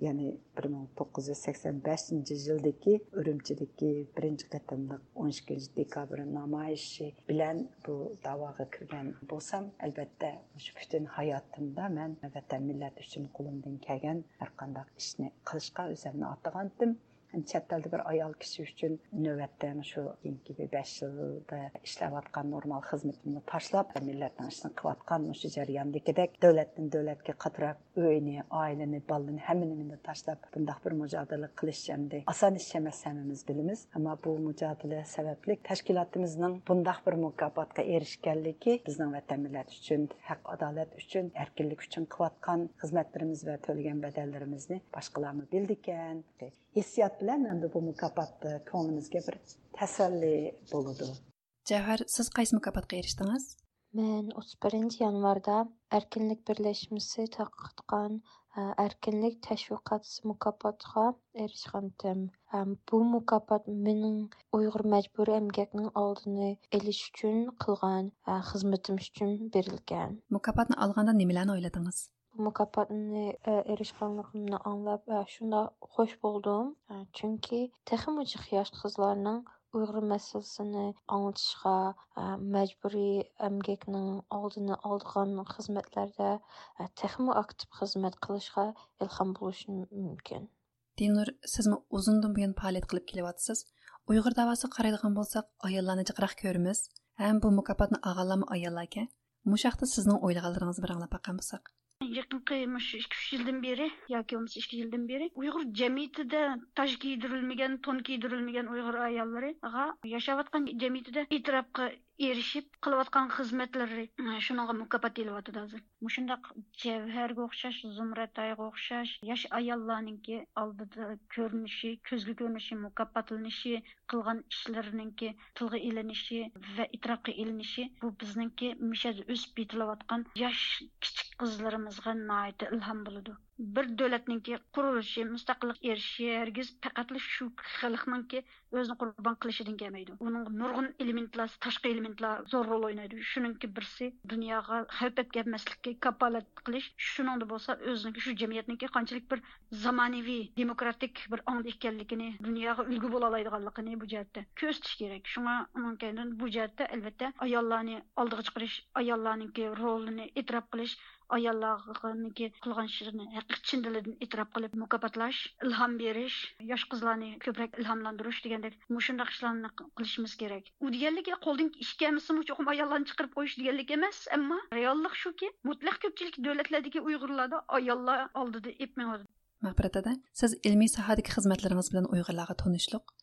яғни 1985 жылдагы үрімчідегі бірінші қатымлық 12 декабрь намайышы білән бұл даваға кірген болсам, әлбәттә шу бүтін hayatımda мен ватан милләт үшін қолымдан келген әрқандай ішне қылышқа өзімні атығандым chet elda bir ayol kishi uchun navbatda shu keyingi besh yilda ishlayotgan normal xizmatimni tashlab millatning ishini qilayotgan shu jarayondagidek davlatdan davlatga qatirab uyni oilani bolani hammasini tashlab bundoq bir mujodala qilish endi oson ish emas hammamiz bilamiz ammo bu mujodala sababli tashkilotimizning bundoq bir mukofotga erishganligi bizning vatan millat uchun haq adolat uchun erkinlik uchun qilayotgan xizmatlarimiz va to'lagan badallarimizni boshqalarmi bildi ekan hissiyot bilan endi bu mukofot ko'nglimizga bir tasalli bo'ladi javhar siz qaysi mukofotga erishdingiz? Men o'ttiz birinchi yanvarda erkinlik birlashmasi taqdim erkinlik tashviqot mukofotiga erishgandim. Bu mukofot mening uyg'ur majburiy emgakning oldini olish uchun qilgan xizmatim uchun berilgan. Mukofotni olganda nimalarni o'yladingiz mukofotni e, erishganligimni anglab e, shunda xush bo'ldim. E, chunki texmi yosh qizlarning uyg'ur masalasini anglitishga e, majburiy emgakning oldini oldigan xizmatlarda e, texmu aktiv xizmat qilishga ilhom bo'lishi mumkin. Dinur sizmi uzundan buyon faoliyat qilib kelyapsiz. Uyg'ur davosi qaraydigan bo'lsak ayollarni jiqroq ko'ramiz. Ham bu mukofotni olganlarmi ayollarga? Mushaqda sizning o'ylaganlaringizni bir anglab boqqan bo'lsak yaqinqi ikki uch yildan beri. Yoki bo'lmasa ikki yildan beri. Uyg'ur jamiyatida toj kiydirilmagan to'n kiydirilmagan uyg'ur ayollariga yashayotgan jamiyatida e'tirofga erishib qilayotgan xizmatlari shunaqa mukofot deyilyotidi hozir mushundoq javharga o'xshash zumratayga o'xshash yosh ayollarninki oldida ko'rinishi ko'zga ko'rinishi mukofotlanishi qilgan ishlarininki tilga ilinishi va itirofga ilinishi bu bizningki misha o'sib yetilayotgan yosh kichik qizlarimizga ilhom bo'ladi. Bir davlatninki qurilishi mustaqillik erishishi hargiz faqatla shu xalqninki o'zini qurbon qilishidan kelmaydi. Uning nurg'un elementlar tashqi elementlar zo'r rol o'ynaydi. Shuningki birsi dunyoga xavf kelmaslikka kapolat qilish shuningda bo'lsa o'ziniki shu jamiyatniki qanchalik bir zamonaviy demokratik bir ongda ekanligini dunyoga ulgu bo'la oladiganligini bu jihatda ko'rsatish kerak. Shunga bu jihatda albatta ayollarni oldiga chiqarish ayollarninki rolini e'tirof qilish ayollarniki qilgan ishini haqiqiy chin dilidan e'tirof qilib mukofotlash ilhom berish yosh qizlarni ko'proq ilhomlantirish degandek shundoq ishlarni qilishimiz kerak. U deganligi qo'ldan ish kelmasa cho'qim ayollarni chiqarib qo'yish deganlik emas ammo reallik shuki mutlaq ko'pchilik davlatlardagi uyg'urlarda ayollar oldida epmaydi mag'firatada siz ilmiy sohadagi xizmatlaringiz bilan uyg'urlarga tanishliq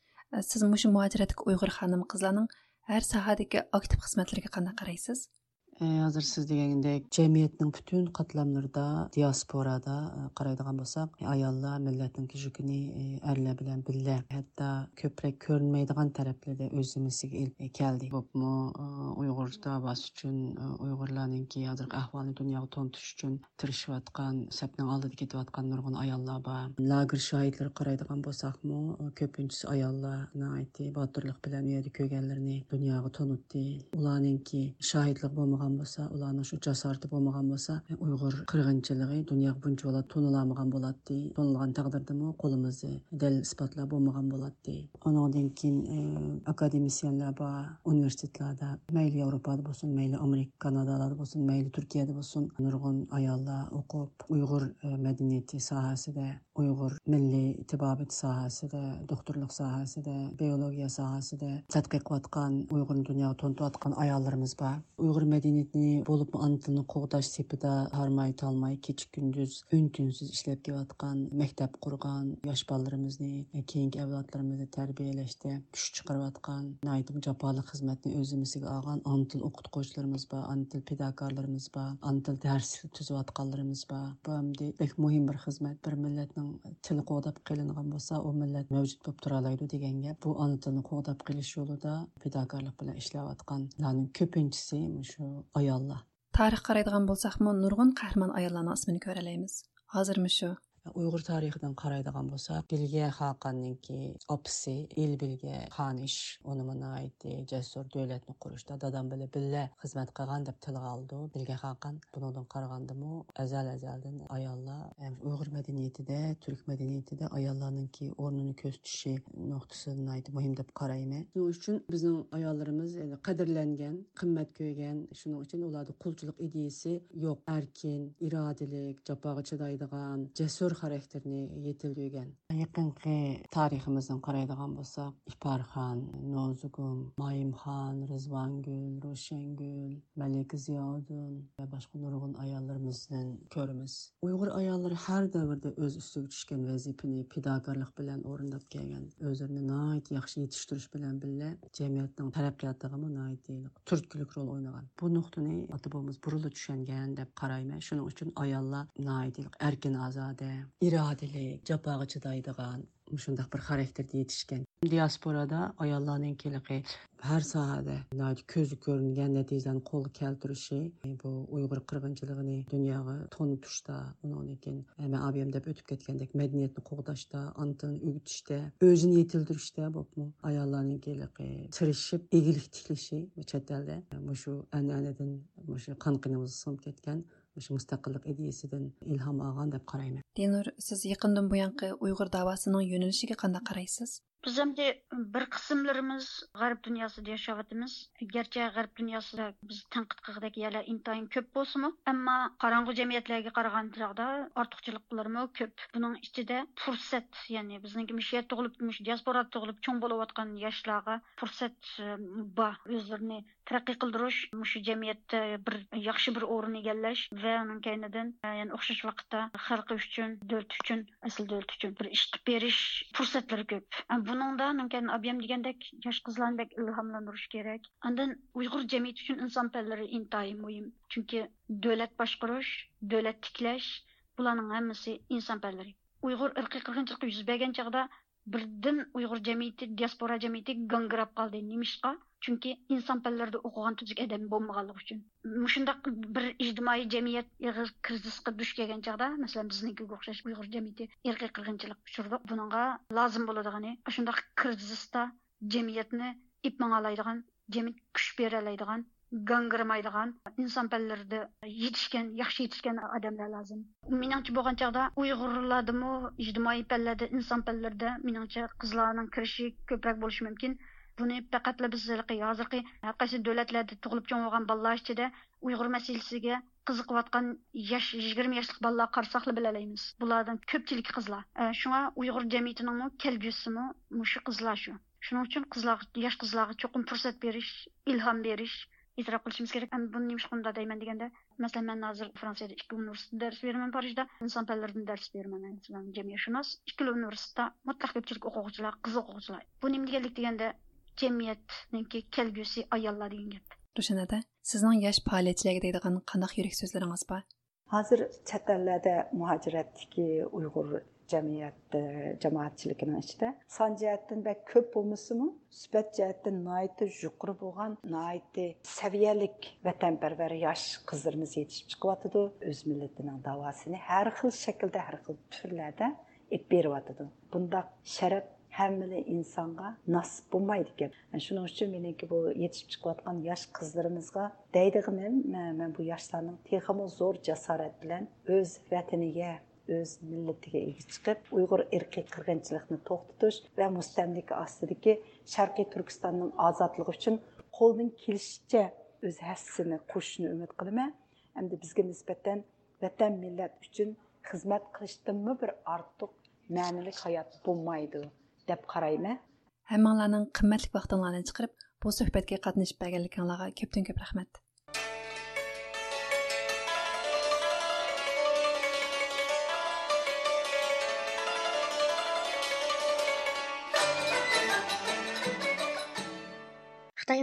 siz mushu muajiratdagi uyg'ur xonim qizlarning har sohadagi aktiv xizmatlariga qanday qaraysiz? E, hozir siz degandek jamiyatning butun qatlamlarida diasporada e, qaraydigan bo'lsak ayollar millatning yukini e, arlar bilan birga hatto ko'proq ko'rinmaydigan taraflarda o'zimizga ilib keldi. Bopmi? Uyg'ur davos uchun uyg'urlarninki hozirgi ahvolni dunyoga to'ntish uchun tirishayotgan sapning oldida ketayotgan nurg'un ayollar bor. Lager shoidlari qaraydigan bo'lsakmi? Ko'pinchisi ayollar botirlik bilan u yerda ko'rganlarini dunyoga to'nitdi ularninki shoidlik bo'lmagan болмаған болса, уларның şu jasarаты болмаған болса, Uyghur qırğınçılığı dünya bunca ola tonulamаған болады. Tonulğan taqdirde mi qolumuzda dil isbatlar болмаған болады. Onundan keyin akademisyenler ba universitetlerde, meyli Avropada bolsun, meyli Amerika, Kanada'da bolsun, meyli Türkiye'de bolsun, nurgun ayalla okup Uyghur medeniyeti sahasida, Uyghur milli tibavet sahasida, doktorluk sahasida, biyologiya sahasida tadqiq qilgan Uyghur dunyo to'ntayotgan ayollarimiz bor. Uyghur medeniyati мәдениетini болып ана тілін қоғдаш сепіда harmay talmay kecha kunduz un tunsiz ishlab kelayotgan maktab qurgan yosh bolalarimizni keyingi avlodlarimizni tarbiyalashda kuch chiqarayotgan jafoli xizmatni o'z zimmasiga olgan ona til o'qituvchilarimiz bor ona til антыл bor ona til ба tuzayotganlarimiz bor bu hamda muhim bir xizmat bir millatning tili qo'g'dab qilingan bo'lsa u millat mavjud bo'lib turalaydi degan gap bu ona tilni qo'g'dab qilish yo'lida эшләп bilan ishlayotganlarning ko'pinchisi shu аяллар. Тарих қарайдыған болсақмы, нұрғын қаһарман аялларның исмін көре shu uyg'ur tarixidan qaraydigan bo'lsak bilga xaqanninki opisi el bilga xanish uni munoiti jasur davlatni qurishda dadam bilan billa xizmat qilgan deb tilga oldi bilga xaqan bunidan qaragandimi? Azal azaldan ayollar uyg'ur madaniyatida turk madaniyatida ayollarninki o'rnini ko'rsatishi nuqtasidan muhim deb qarayman shuning uchun bizning ayollarimiz qadrlangan qimmat ko'rgan. Shuning uchun ularda qulchilik ideyasi yo'q. Erkin irodalik jafoga chidaydigan jasur xarakterni yetilgan. Yaqinqi tariximizdan qaraydigan bo'lsak iparxon nozugum mayimxon rizvongul ro'shangul malika ziyodin va boshqa nurg'un ayollarimizni ko'ramiz. Uyg'ur ayollari har davrda o'z ustiga tushgan vazifani fidokorlik bilan o'rnab kelgan o'zlarini yaxshi yetishtirish bilan birga jamiyatning taraqqiyotiga turtkilik rol o'ynagan. Bu nuqtani ota bobamiz burilib tushungan deb qarayman. Shuning uchun ayollar erkin ozoda irodali jafoga chidaydigan shundoq bir xarakterda yetishgan. Diasporada ayollarning keligi har sohada ko'zi ko'ringan natijani qo'lga keltirishi e, bu uyg'ur qirg'inchiligini dunyoga to'nitishda keyin e, man abiyam deb o'tib ketgandek madaniyatni qo'g'dashda ona o'gitishda o'zini yetildirishda bo'pmi ayollarning keligi tirishib egilik tiklashi chet elda e, shu an'anadan shu qon qinimizga ketgan. Shu mustaqillik ideyasidan ilhom olgan deb qarayman. Dinur siz yaqindan buyanqi uyg'ur davosining yo'nalishiga qanday qaraysiz? Biz hamda bir qismlarimiz g'arb dunyosida yashayapmiz. Garchi g'arb dunyosida biz tanqid qilgidek yerlar intayin ko'p bo'lsinmi ammo qorong'u jamiyatlarga qaragan chog'da ortiqchiliklarmi ko'p. Buning ichida fursat ya'ni bizniki mush yer tug'ilib mush diasporada tug'ilib cho'ng bo'layotgan yoshlarga fursat bor o'zlarini taraqqiy qildirish shu jamiyatda bir yaxshi bir o'rin egallash va uning kaynidan ya'ni o'xshash vaqtda xalqi uchun davlat uchun asl davlat uchun bir ish qilib berish fursatlari ko'p. Buningda mumkin abiyam degandek yosh qizlarni ilhomlantirish kerak. Andan uyg'ur jamiyati uchun inson davlat boshqarish davlat tiklash bularning hammasi inson fanlari. Uyg'ur irqiy qirg'inchilik yuz bergan chog'da birdan uyg'ur jamiyati diaspora jamiyati gangrab qoldi nemishqa chunki inson fanlarida o'qigan tuzuk odam bo'lmaganligi uchun shundoq bir ijtimoiy jamiyat ig'ir krizisga duch kelgan chog'da masalan biznikiga o'xshash uyg'ur jamiyati irqiy qirg'inchilik uchirdi bunga lozim bo'ladigan shundoq krizisda jamiyatni ip mangalaydigan jamiyat kuch beralaydigan gangiramaydigan inson yetishgan yaxshi yetishgan odamlar lozim. Meningcha bo'lgan chog'da uyg'urlardimi ijtimoiy fanlarda inson fanlarida meningcha qizlarning kirishi ko'proq bo'lishi mumkin. Buni faqatla biz hozirgi har qaysi davlatlarda tug'ilib cho'ng bo'lgan bolalar ichida uyg'ur masalasiga qiziqayotgan yosh yigirma yoshlik bolalar qarsaqli bilalaymiz bulardan ko'pchilik qizlar. E, shunga uyg'ur jamiyatining kelgusimi shu qizlar shu. Shuning uchun qizlar yosh qizlarga cho'qim fursat berish ilhom berish e'tirof qilishimiz kerak. Buni nima shunda deyman deganda masalan man hozir fransiyada ikki universitetda dars beraman parijda. Inson fanlaridan dars beraman. Masalan jamiyatshunos ikkala universitetda mutlaq ko'pchilik o'quvchilar qiz o'quvchilar. Bu nima deganlik deganda jamiyatniki kelgusi ayollar degan gap. Rushan aka sizning yosh faoliyatchilarga deydigan qandoq yurak so'zlaringiz bor? Hozir chet ellarda muhojiratdagi uyg'ur jamiyat jamoatchiligining ichida son jihatdan bak ko'p bo'lmasimi sifat jihatdan noiti yuqori bo'lgan noiti saviyalik vatanparvar yosh qizlarimiz yetishib chiqyotidi. O'z millatining davosini har xil shaklda har xil turlarda ep beryotidi. Bundoq sharaf hammali insonga nasib bo'lmaydi ekan. Shuning uchun meniki bu yetishib chiqayotgan yosh qizlarimizga deydiganim man bu yoshlarning zo'r jasorat bilan o'z vataniga өз милләтигә иге чыгып, уйгыр ирки кыргынчылыкны токтотуш ва мустамлик астыдагы Шаркый Түркистанның азатлыгы өчен қолдан келишчә өз хәссене кушны үмид кылма. Әмде безгә нисбәтән ватан милләт өчен хезмәт кылыштымы бер артык мәнилек хаят булмайды дип караймы. Һәммәләрнең кыйммәтле вакытларын чыгарып, бу сөһбәткә катнашып бергәнлекеңләргә көптән-көп рәхмәт.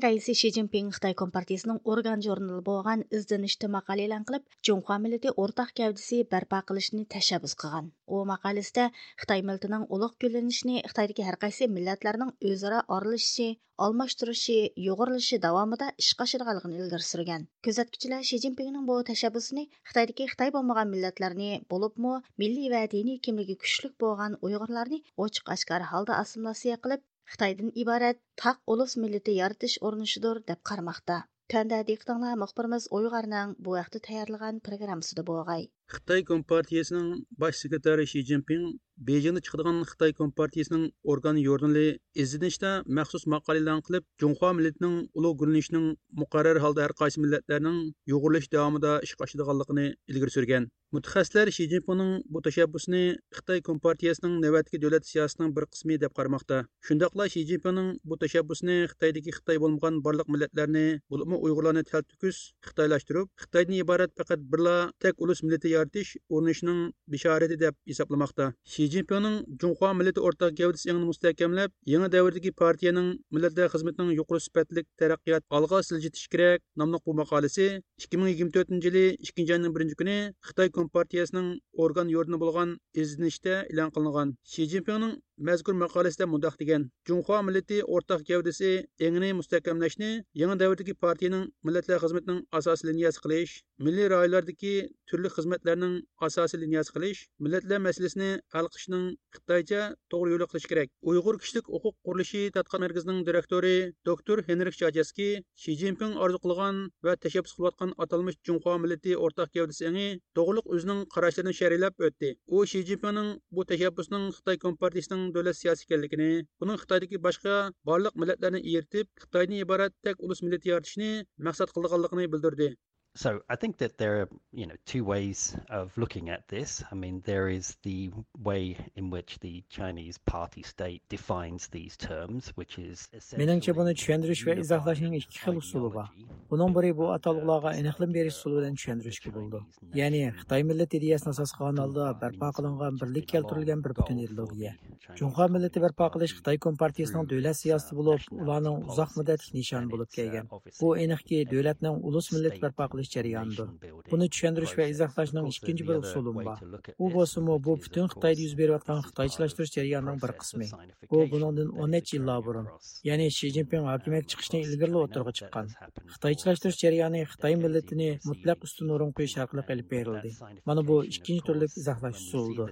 Raisi shi Цзиньпин Xitoy kompartiyasining орган jurnali bo'lgan ізденішті maqola e'lon qilib Жоңхуа millati ортақ gavdisi barpo qilishni tashabbus qilgan. У maqolasida Xitoy милләтенең ulug' gullanishini Xitoydagi har qaysi millatlarning o'zaro аралашышы, almashtirishi yo'g'irilishi davomida ишкә ашырганлыгын ilgari surgan. Күзәткүчеләр Ши Цзиньпиннең бу tashabbusini Xitoydagi Xitoy bo'lmagan millatlarni bo'libmi milliy ва diniy kimligi kuchlik bo'lgan uyg'urlarni ochiq ашкар holda ассимиляция qilib Xitoydan iborat taq ulus millati yaratish urinishidir deb qaramoqda. Tanda diqqatinglar muxbirimiz Uyg'urning bu vaqtda tayyorlagan programmasida bo'lg'ay. Xitoy Kompartiyasining bosh sekretari Shi Jinping Bejingda chiqadigan Xitoy Kompartiyasining organ yordinli izlanishda maxsus maqola e'lon qilib, Junxo millatining ulug' gullanishining muqarrar holda har qaysi millatlarning yo'g'irlash davomida ish oshadiganligini ilgari surgan. Mutaxassislar Shi Jinpingning bu tashabbusini Xitoy Kompartiyasining navbatdagi davlat siyosatining bir qismi deb qaramoqda. Shundaqla Shi Jinpingning bu tashabbusini Xitoydagi Xitoy bo'lmagan barliq millatlarni, bo'lib Uyg'urlarni taltukus Xitoylashtirib, Xitoydan iborat faqat birla tek ulus millati yaratish urinishining bishorati deb hisoblamoqda. Shi Jinpingning Junxo millati o'rtaq gavdisini mustahkamlab, yangi davrdagi partiyaning millatlar xizmatining yuqori sifatli taraqqiyot olg'a siljitish kerak nomli bu maqolasi 2024 yili 2 oyning 1 kuni Xitoy Kompartiyasining organ yordini bo'lgan izlanishda e'lon qilingan. Shi Jinpingning mazkur maqolasida mundoq degan: Junxo millati o'rtaq gavdasi engini mustahkamlashni yangi davrdagi partiyaning millatlar xizmatining asosiy liniyasi qilish, milliy rayonlardagi turli xizmatlarning asosiy liniyasi qilish, millatlar masalasini hal qilishning xitoycha to'g'ri yo'li qilish kerak. Uyg'ur kishilik huquq qurilishi tadqiqot markazining direktori doktor Henrik Chajaski Shi zinpin orzu qilgan va tashabbus qilayotgan atalmish Junxo millati o'rtaq gavdasi engi to'g'riliq o'zining qarashlarini sharhlab o'tdi. U Shi zinpinning bu tashabbusning Xitoy Kompartiyasining davlat siyosiy ekanligini, buning Xitoydagi boshqa barliq millatlarni eritib, xitoyni iborat tek ulus millat yaratishni maqsad qilganligini bildirdi. So I think that there are, you know, two ways of looking at this. I mean, there is the way in which the Chinese party state defines these terms, which is Meningcha buni tushuntirish va izohlashning ikki xil usuli bor. Buning biri bu atalg'ularga aniqlik berish usuli bilan tushuntirishga bo'ldi. Ya'ni Xitoy millat ideyasini asos qilgan holda barpo qilingan birlik keltirilgan bir butun ideologiya. Junxo millati barpo qilish Xitoy kompartiyasining davlat siyosati bo'lib, ularning uzoq muddatli nishoni bo'lib kelgan. Bu aniqki davlatning ulus millat barpo qilish qilish jarayonidir buni tushuntirish va izohlashning ikkinchi bir usulim bor u bo'lsimi bu butun xitoyda yuz berayotgan xitoychilashtirish jarayonining bir qismi bu bundan o'n necha yillar burun ya'ni shi zinpin hokimiyat chiqishni ilgari o'tirg'a chiqqan xitoychilashtirish jarayoni xitoy millatini mutlaq ustun o'rin qo'yish orqali ilib berildi mana bu ikkinchi turlik izohlash usulidir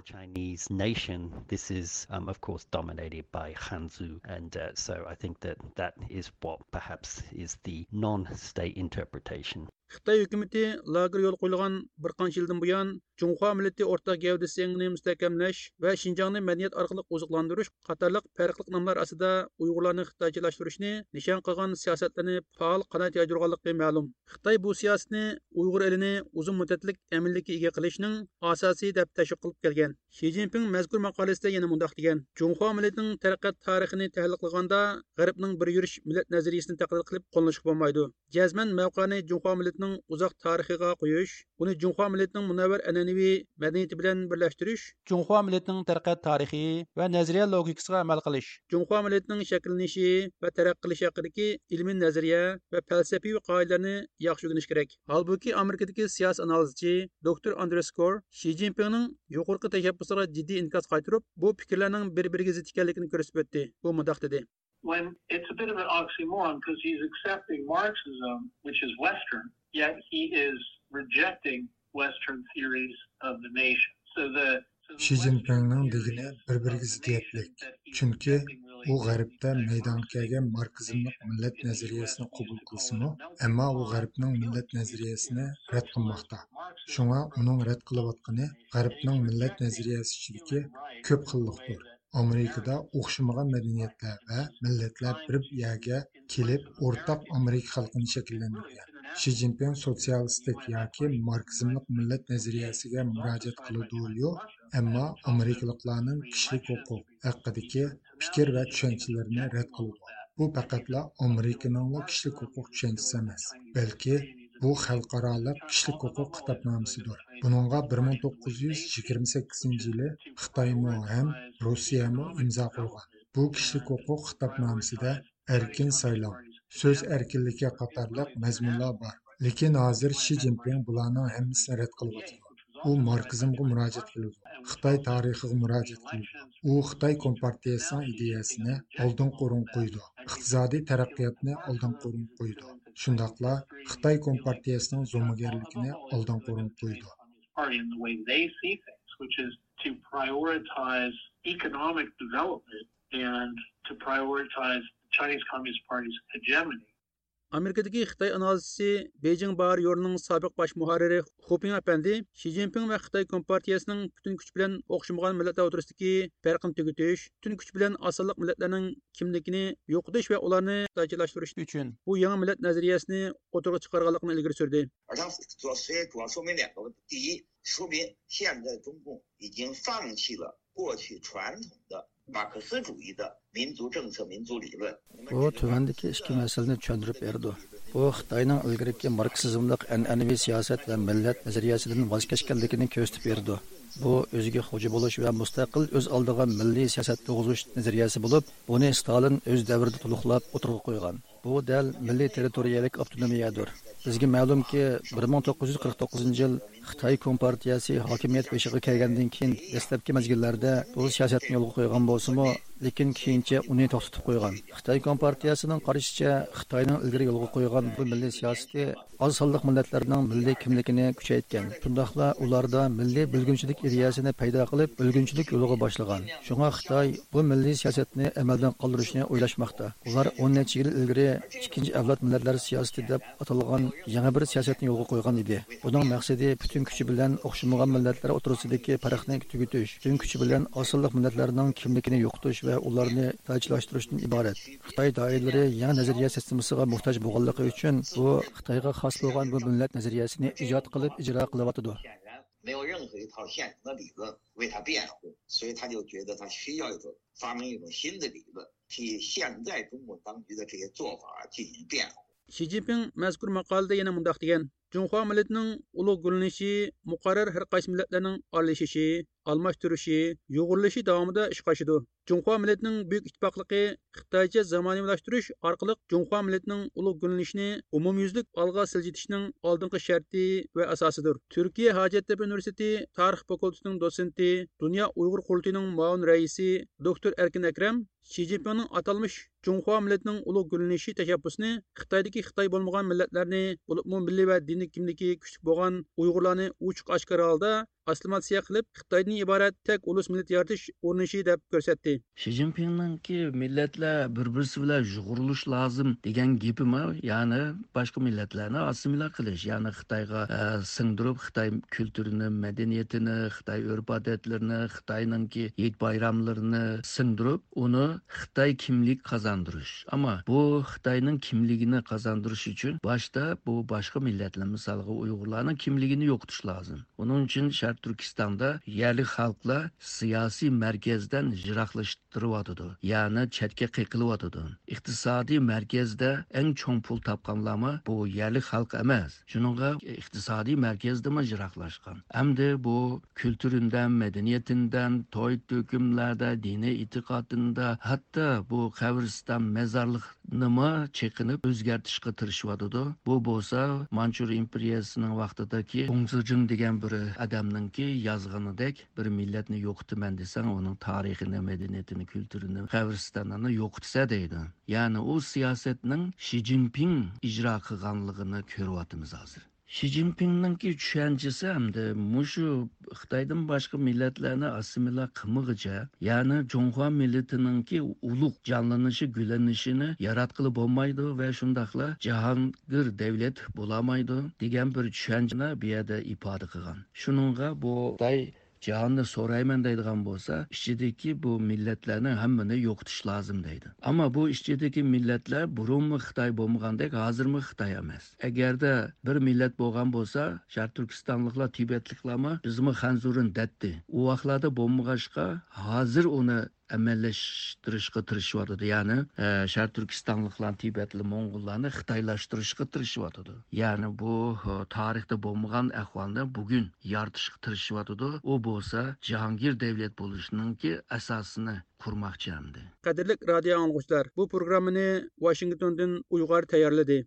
this is um, of course dominated by hanzu and uh, so i think that that is what perhaps is the non-state interpretation خىتاي ھۆكۈمىتى лагерь ел қойылған бір қан yildan buyon qancha yildan buyon junxo millati o'rtaq gavdasini mustahkamlash va shinjongni madaniyat orqali oziqlantirish qatorliq farqli nomlar ostida uyg'urlarni xitoychilashtirishni nishon qilgan siyosatlarni faol qanot yaydirganligi ma'lum xitoy bu siyosatni uyg'ur elini uzun muddatlik aminlikka ega qilishning asosiy deb tashviq qilib kelgan shi zinpin mazkur maqolasida yana mundoq degan junxo millatining taraqqiyot tarixini tahlil qilganda g'arbning bir yurish millat nazariyasini taqlid qilib qo'llanishga bo'lmaydi jazman mavqani junxo millatining uzoq tarixiga qo'yish uni junxo millatining an'anaviy madaniyati bilan birlashtirish junxo millatining taraqqiyot tarixi va nazariya logikasiga amal qilish. Junxo millatining shakllanishi va taraqqiy qilishi haqidagi ilmiy nazariya va falsafiy qoidalarni yaxshi o'rganish kerak. Holbuki amerikadagi siyosiy analizchi doktor andreskor shi zinpinning yuqorqi tashabbusiga jiddiy inkos qaytirib bu fikrlarning bir biriga zid ekanligini ko'rsatib o'tdi. Bu mundoq dedi. When it's a bit of an oxymoron because he's accepting Marxism, which is Western, yet he is rejecting Şi Jinpingning degini bir-biriga ziddiyatlik. Chunki u g'arbda maydonga kelgan markizmlik millat nazariyasini qabul qilsimi, ammo u g'arbning millat nazariyasini rad qilmoqda. Shunga uning rad qilayotgani g'arbning millat nazariyasi ichidagi ko'p xillikdir. amerikada o'xshamagan madaniyatlar va millatlar bir yerga kelib o'rtaq amerika xalqini shakllantirgan shi zinpin sotsialistik yoki marksizmlik millat nazariyasiga murojaat qiladi yo'q ammo amerikaliklarning kishilik huquq haqidagi fikr va tushunchalarini rad qiladi bu faqatla amerikaning kishilik huquq tushunchasi emas balki bu xalqaroliq kishilik huquq kitobnomasidir buningga 1928 yili xitoymi ham rossiyami imzo qo'ygan bu kishilik huquq kitobnomasida erkin saylov so'z erkinligi qatorliq mazmunlar bor lekin hozir shi zinpin bularning hammasini rad qilyapti u markizmga murojaat qiladi xitoy tarixiga murojaat qiladi u xitoy kompartiyasining ideyasini oldin qo'rin qo'ydi iqtisodiy taraqqiyotni oldin qo'rin qo'ydi shundoqla xitoy kompartiyasining zo'magarligini oldin qo'rin qo'ydi party in the way they see things, which is to prioritize economic development and to prioritize the Chinese Communist Party's hegemony. amerikadagi xitoy analizchisi bejing bar yo'rning sobiq bosh muharriri xuping apandi shi zinpin va xitoy kompartiyasining butun kuch bilan o'xshamagan millatlar o'tirisidagi farqni tugutish butun kuch bilan osonliq millatlarning kimligini yo'qotish va ularni xitoychalashtirish uchun bu yangi millat nazariyasini o'tirg'a chiqarganligini ilgari surdi 主要主要说明两个问题。第一，说明现在中共已经放弃了过去传统的 马克思主义的民族政策、民族理论。 u tuvandagi ikki masalani tushuntirib berdi bu xitoyning ilgariki marksizmlik an'anaviy siyosat va millat nazariyasidan voz kechganligini ko'rsatib berdi bu o'ziga xo'ja bo'lish va mustaqil o'z oldiga milliy siyosat tug'izish nazariyasi bo'lib buni stalin o'z davrida to'liqlab o'tirg'a qo'ygan bu dal milliy territoriyalik avtonomiyadir bizga ma'lumki 1949 yil xitoy kompartiyasi hokimiyat beshig'i kelgandan keyin dastlabki mazgillarda bu siyosatni yo'lga qo'ygan bo'lsimi lekin keyincha uni to'xtatib qo'ygan. Xitoy kompartiyasining qarashicha xitoyning ilgari yo'lga qo'ygan bu milliy siyosati oz sonliq millatlarning milliy kimligini kuchaytgan. Shundoqla ularda milliy bilgunchilik ideyasini paydo qilib bilgunchilik yo'liga boshlagan. Shunga xitoy bu milliy siyosatni amaldan qoldirishni o'ylashmoqda. Ular o'n necha yil ilgari ikkinchi avlod millatlari siyosati deb atalgan yangi bir siyosatni yo'lga qo'ygan edi. Buning maqsadi butun kuchi bilan o'xshamagan millatlar o'tirisidagi farqni tugutish butun kuchi bilan osonliq millatlarning kimligini yo'qotish va ularni tajlashtirishdan iborat xitoy doiralari yangi nazariya sistemasiga muhtoj bo'lganligi uchun bu xitoyga xos bo'lgan bu millat nazariyasini ijod qilib ijro qilyotidi 没有任何一套现成的理论为他辩护，所以他就觉得他需要一种发明一种新的理论，替现在中共当局的这些做法进行辩护。 shi zinpin mazkur maqolada yana mundoq degan Cunhua milletining ulug' gullanishi muqarrar har qaysi millatlarning aralashishi, almashtirishi, yo'g'irilishi davomida ishga oshidi. Cunhua milletining buyuk ittifoqligi Xitoycha zamoniylashtirish orqali Cunhua milletining ulug' gullanishini umumyuzlik olg'a siljitishning oldingi sharti va asosidir. Turkiya Hojattepe universiteti tarix fakultetining dosenti, Dunyo Uyg'ur qurultiyining muavin raisi doktor Erkin Akram Xi Jinpingning atalmish Cunhua milletining ulug' gullanishi tashabbusini Xitoydagi Xitoy bo'lmagan millatlarni, bo'libmi milliy va diniy kimligi kuchli bo'lgan Uyg'urlarni ochiq oshkora holda aslimatsiya qilib Xitoydan iborat tek ulus millat yaratish urinishi deb ko'rsatdi. Xi Jinpingningki millatlar bir-birisi bilan yug'urilish lozim degan gapimi, ya'ni boshqa millatlarni assimilya qilish, ya'ni Xitoyga e, singdirib Xitoy kulturini, madaniyatini, Xitoy urf-odatlarini, Xitoyningki yet bayramlarini singdirib, uni Xitoy kimlik qozondirish. Ammo bu Xitoyning kimligini qozondirish uchun boshda bu boshqa millatlar, misolga Uyg'urlarning kimligini yo'qotish lozim. Uning uchun Sharq Turkistonda yerlik xalqlar siyosiy markazdan yiroqlashtiryotidi, ya'ni chetga qiqilyotidi. Iqtisodiy markazda eng cho'ng pul topganlarmi bu yerlik xalq emas. Shuningga iqtisodiy markazdami jiroqlashgan. Hamda bu kulturindan, madaniyatindan, to'y to'kimlarda, diniy e'tiqodinda, hatto bu qabriston nima chekinib o'zgartishga tirishyotidi. Bu bo'lsa Manchur imperiyasining vaqtidagi Gongzijing degan bir odamning ki yozganidek bir millatni yo'qitaman desang uning tarixini madaniyatini kulturini qabristonini yo'qitsa deydi. Ya'ni u siyosatning shi zinpin ijro qilganligini ko'ryapmiz hozir. Shi zinpinninki tushunchasi hamda mushu xitoydan boshqa millatlarni assimilya qilmig'icha ya'ni jonxua millatininki ulug' jonlanishi gullanishini yaratqili bo'lmaydi va shundoqla jahongir davlat bo'lolmaydi degan bir tushunchani bu yerda ifoda qilgan. Shuninga bu xitoy jahonni so'rayman deydigan bo'lsa ichidagi bu millatlarni hammani yo'qotish lozim deydi. Ammo bu ichidagi millatlar burunmi xitoy bo'lmagandek hozirmi xitoy emas. Agarda bir millat bo'lgan bo'lsa sharq turkistonliklar tibetliklarmi bizmi hanzurin datdi u vaqtlarda bo'lmag'ashqa hozir uni amallashtirishga tirishyotidi ya'ni e, sharq turkistonliklar tibatli mo'ng'ullarni xitoylashtirishga tirishyotidi ya'ni bu e, tarixda bo'lmagan ahvolni bugun yoritishga tirishyotidi u bo'lsa jahongir davlat bo'lishiningki asosini qurmoqchi hamdi. Qadrli radio anglovchilar bu programmani washingtondan uyg'ur tayyorladi.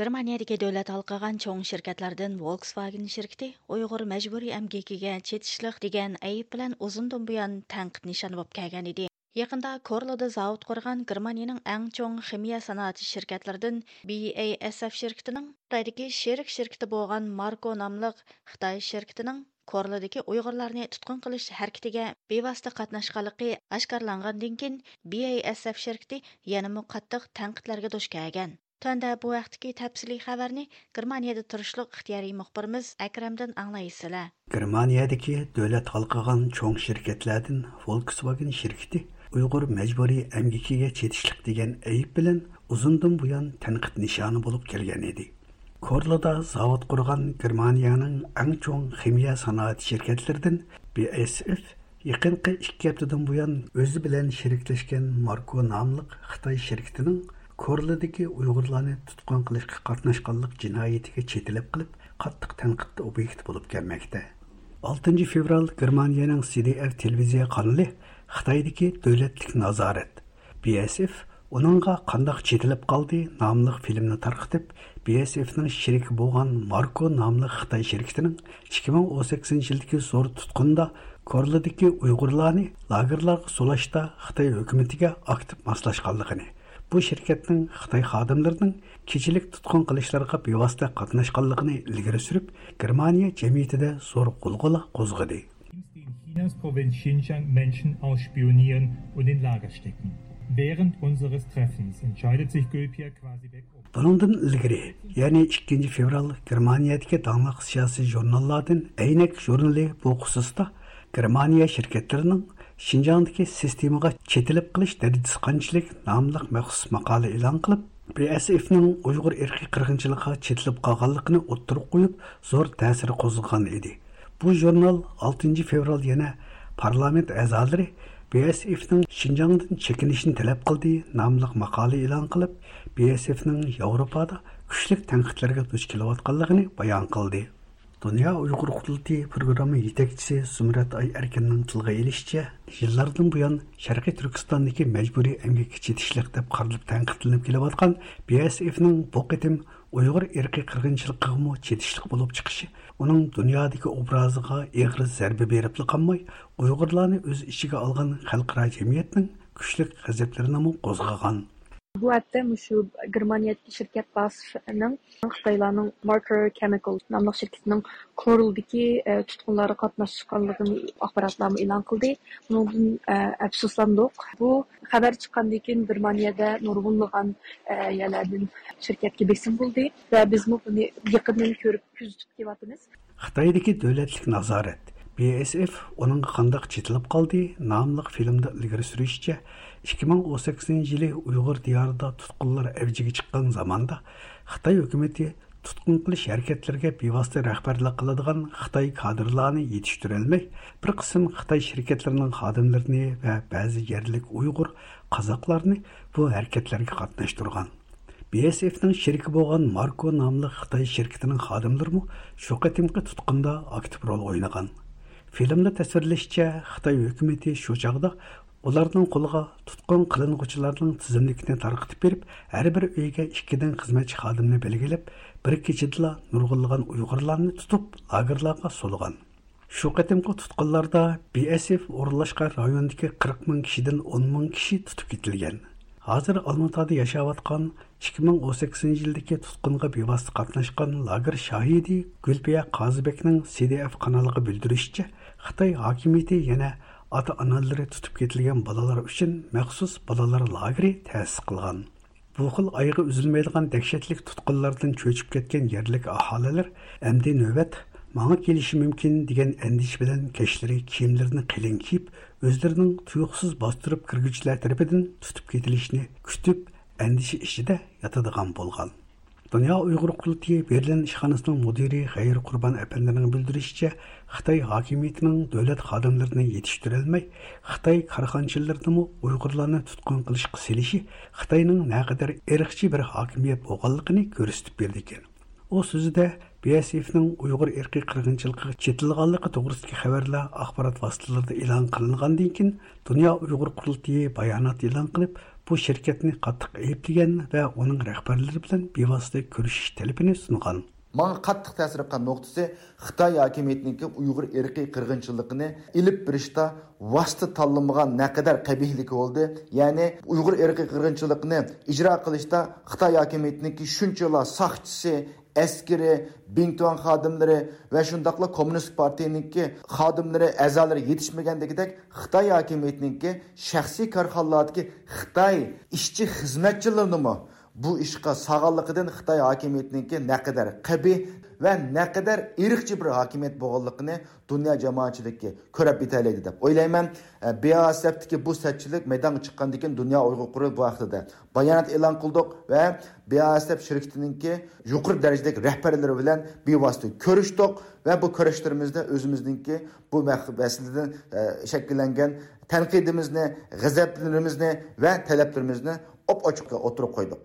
Germaniyadagi davlat алқыған чоң ширкатлардан Volkswagen şirkəti Uyğur мәжбүри əmgəkiyə çetişlik degan ayıb bilan uzundan buyan tənqid nişanı olub kəlgan idi. Yaqında Korloda zavod qurğan Germaniyaның әң чоң химия sanatı şirkətlərdən BASF şirkətinin Xitaydakı şerik şirkəti болған Марко namlıq Xitay şirkətinin Korlodakı Uyğurlarni tutqun qilish hərəkətiga bevosita qatnaşqanligi oshkorlangandan keyin BASF qattiq tanqidlarga. Төнді bu vaqtdagi tafsiliy xabarni Germaniyada turishliq ixtiyoriy muxbirimiz Akramdan anglaysizlar. Germaniyadagi davlat halqagan cho'ng shirkatlardan Volkswagen shirkati Uyg'ur majburiy amgikiga chetishlik degan ayib bilan uzundan buyon tanqid nishoni bo'lib kelgan edi. Korloda zavod qurgan Germaniyaning eng cho'ng ximiya sanoat shirkatlaridan BASF yaqinqi 2 haftadan buyon o'zi bilan sheriklashgan Marko nomli Xitoy shirkatining Korladagi Uyg'urlarni tutqun qilishga qatnashganlik jinoyatiga chetilib qilib, qattiq tanqidda obyekt bo'lib kelmoqda. 6 fevral Germaniyaning CDF televiziya kanali Xitoydagi davlatlik nazorat BSF uningga qandoq chetilib qoldi nomli filmni tarqitib, BSFning sheriki bo'lgan Marko nomli Xitoy shirkatining 2018 yildagi zo'r tutqunda Korladagi Uyg'urlarni lagerlarga solashda Xitoy hukumatiga aktiv moslashganligini bu shirkatning xitoy xodimlarining kechilik tutqun qilishlarga bevosita qatnashganligini ilgari surib germaniya jamiyatida zo'r g'ulg'ula qo'zg'adi Chinas Provinz Xinjiang Menschen ausspionieren und in Lager stecken. Während unseres Treffens entscheidet sich Gülpia Quasibek um. Bunundan ilgari, ya'ni 2 fevral Germaniyadagi dangliq siyosiy jurnallardan Aynak jurnali bu xususda Germaniya shirkatlarining Шинжаңдагы системага четилип кылыш дәрежеси канчылык намлык махсус макала элан кылып, BSF'нең уйгыр ирки кыргынчылыгы четилип калганлыгын оттырып куеп, зур тәсир козган иде. Бу журнал 6 февраль яна парламент әзалары BSF'нең Шинжаңдан чекинишен таләп кылды намлык макала элан кылып, BSF'нең Европада күчлек тәнкыйтьләргә туш килеп атканлыгын баян кылды. Dünya Uyghur Qutulti programı yetekçisi Sumrat Ay Erkin'nin tılgı ilişçe, yıllardan bu yan Şarkı Türkistan'daki mecburi emgeki çetişlik deb qarılıp tənqitlinib kelib atқан BSF'nin bu qitim Uyghur irqi qırgınçılıqı mı çetişlik bulup çıkışı, onun dünyadaki obrazıga eğri zərbi beripli qanmay, Uyghurlarını öz işiga alğan xalqara cemiyetinin. بۇ ھەپتە مۇشۇ گېرمانىيەدىكى شىركەت marker خىتايلارنىڭ ماركەر چېمىكال ناملىق شىركىتىنىڭ كورىلدىكى تۇتقۇنلارغا قاتناشقانلىقىنى ئاخباراتلارمۇ ئېلان قىلدى. بۇنىڭدىن ئەپسۇسلاندۇق. بۇ خەۋەر چىققاندىن كېيىن گېرمانىيەدە نۇرغۇنلىغان يەرلەردىن شىركەتكە بېسىم بولدى ۋە بىزمۇ بۇنى يېقىندىن كۆرۈپ كۆزىتىپ كېلىۋاتىمىز. назарат. BSF оның қандақ жетіліп қалды намлық фильмді ілгері сүрішчә 2018 yili Uyg'ur diyorida tutqunlar avjiga chiqqan zamonda Xitoy hukumati tutqun qilish harakatlariga bevosita rahbarlik qiladigan Xitoy kadrlarni yetishtirolmay, bir qism Xitoy shirkatlarining xodimlarini va ba'zi yerlik Uyg'ur qozoqlarni bu harakatlarga qatnashtirgan. BSFning sheriki bo'lgan Marko nomli Xitoy shirkatining xodimlari shu qatimqi tutqunda aktiv rol o'ynagan. Filmda tasvirlashicha, Xitoy hukumati shu chog'da tutqun qilinuvchilarning tizimlikini tarqitib berib har bir uyga ikkidan xizmatchi xodimni belgilab bir kechadala nurg'unlagan uyg'urlarni tutib lagerlarga so'lgan shu qatimqi tutqunlarda bsf o'rinlashgan rayondagi qirq ming kishidan o'n ming kishi tutib ketilgan hozir olmatada yashayotgan ikki ming o'n sakkizinchi yildagi tutqunga bevosita qatnashgan lager shohidi gulbiya qozibekning cdf kanaliga bildirishicha xitoy hokimiyati yana ата аналары tutib ketilgan bolalar uchun maxsus bolalar lageri ta'sis qilgan bu xil oyga uzilmaydigan dahshatlik tutqunlardan cho'chib ketgan yerlik aholilar amdi navbat manga kelishi mumkin degan andish bilan keshlari kiyimlarini qalin kiyib o'zlarining tuyuqsiz bostirib kirguvchilar tarafidan tutib ketilishini kutib andisha ichida yotadigan bo'lgan Dünya Uyghur Qurultayı Berlin işxanasının müdiri Xeyr Qurban əpəndinin bildirişçə, Xitay hakimiyyətinin dövlət xadimlərini yetişdirəlməy, Xitay karxançılarını Uyğurlarını tutqun qılış qısilişi Xitayның nə qədər irqçi bir hakimiyyət bolğanlığını göstərib berdikin. O sözüdə BSF'nin Uyğur irqi qırğınçılığı çetilganlığı toğrusundakı xəbərlər axbarat vasitələrində elan qılınğandan keyin Dünya Uyğur Qurultayı bayanat elan qılıb, bu şirketni qattiq ayıplagan va uning rahbarlari bilan bevosita ko'rishish talabini sungan маңа қаттық тәсір қан ноқтысы Қытай әкіметінікі ұйғыр әрқи қырғыншылықыны іліп бірішті васты талымыға нәкедер қабейлік олды. Яны ұйғыр әрқи қырғыншылықыны ижра қылышта Қытай әкіметінікі шүнчіла сақчысы askari bintuan xodimlari va shundoqla kommunist partiyaniki xodimlari a'zolari yetishmagandagidek xitoy hokimiyatiniki shaxsiy korxonalardagi xitoy ishchi xizmatchilarini bu ishqa sog'anligidan xitoy hokimiyatiniki naqadar qabiy va naqadar irqchi bir hokimiyat bo'lganligini dunyo jamoatchiligi ko'rib yetalaydi deb o'ylayman e, beasabdiki bu satchilik maydonga chiqqandan keyin dunyo uyg'ur qurul bu haqida bayonot e'lon qildik va beasab shirkatiniki yuqori darajadagi rahbarlari bilan bevosita ko'rishdik va bu ko'rishlarimizda o'zimizniki bu masaladan e, shakllangan tanqidimizni g'azablarimizni va talablarimizni op ochiqqa o'tirib qo'ydik.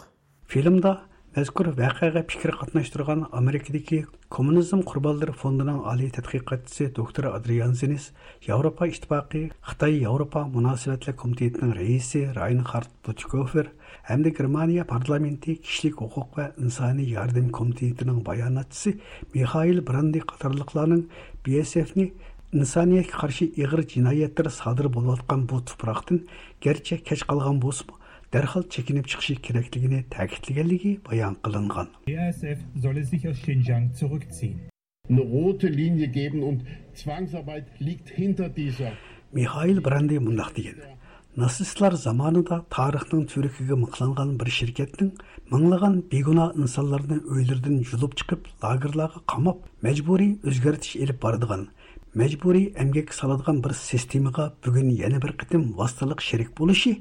Filmda Мәзкур вәқәгә пикер қатнаштырған Америкадагы Коммунизм курбанлары фондының али тадқиқатчысы доктор Адриан Зенис, Европа иттифақы, Қытай-Европа мөнәсәбәтләр комитетінің рәисе Райнхард Бутикофер Әмді Германия парламенті кишлек хукук ва инсани ярдым комитетінің баянатчысы Михаил Бранди қатарлықланың БСФ-ні инсаниятка қаршы игыр җинаятьләр садыр булып бу тупрактан гәрчә кеч калган darhol chekinib chiqishi kerakligini ta'kidlaganligi bayon qilingan Михаил solle sich aus Xinjiang zurückziehen. Eine rote Linie geben und Zwangsarbeit liegt hinter dieser. Михаил мұндақ деген. Насыслар заманында тарихтың түрікіге мұқланған бір шеркеттің мыңлаған бейгуна инсанларны өйлердің жұлып шығып, лагерлерге қамап, мәжбүри өзгертіш еліп бардыған, мәжбүри әмгек саладыған бір системаға бүгін бір қытым болышы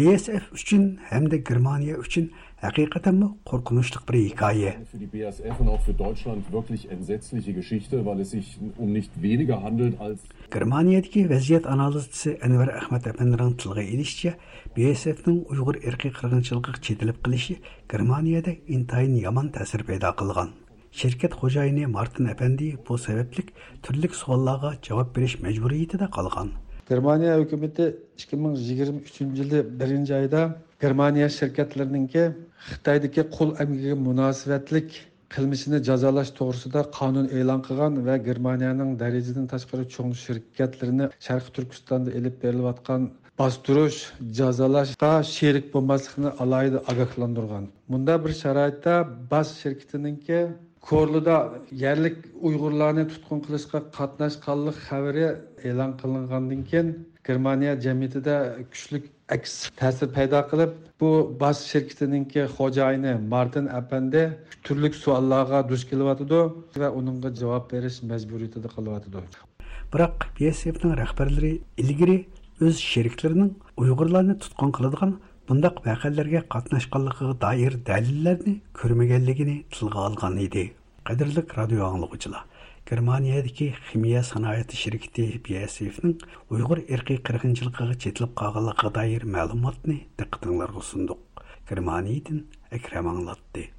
BSF uchun hamda Germaniya uchun haqiqatanmi qo'rqinchli bir hikoya. Für die BASF und auch für Deutschland wirklich entsetzliche Geschichte, weil es sich um nicht weniger handelt als Germaniyadagi vaziyat analizchisi Anvar Ahmad apandining tilga ilishicha, BSFning Uyg'ur irqiy qirg'inchiligiga chetilib qilishi Germaniyada intayin yomon ta'sir paydo qilgan. Şirket xo'jayini Martin Efendi bu sabablik turli savollarga javob berish majburiyatida qolgan. Germaniya hukumati 2023 yili 1 oyda Germaniya shirkatlarininki Xitoydagi qul amgiga munosabatlik qilmishini jazolash to'g'risida qonun e'lon qilgan va Germaniyaning darajadan tashqari cho'ng shirkatlarini Sharqi Turkistonda elib berilayotgan bostirish jazolashga sherik bo'lmaslikni alohida ogohlantirgan. Bunda bir sharoitda bas shirkatininki Korluda yerlik Uyg'urlarni tutqun qilishga qatnashganlik xabari e'lon qilingandan keyin Germaniya jamiyatida kuchli aks ta'sir paydo qilib, bu bas shirkatininki xo'jayini Martin Apandi turli savollarga duch kelyotidi va uningga javob berish majburiyatida qolyotidi. Biroq BSFning rahbarlari ilgari o'z sheriklarining Uyg'urlarni tutqun qiladigan bundaq voqealarga qatnashganligiga doir dalillarni ko'rmaganligini tilga olgan edi. Qadrli radio anglovchilar, Germaniyadagi ximiya sanoati shirkati BASFning Uyg'ur irqiy qirg'inchiligiga chetilib qolganligiga doir ma'lumotni diqqatingizga sundiq. Germaniyadan Akram anglatdi.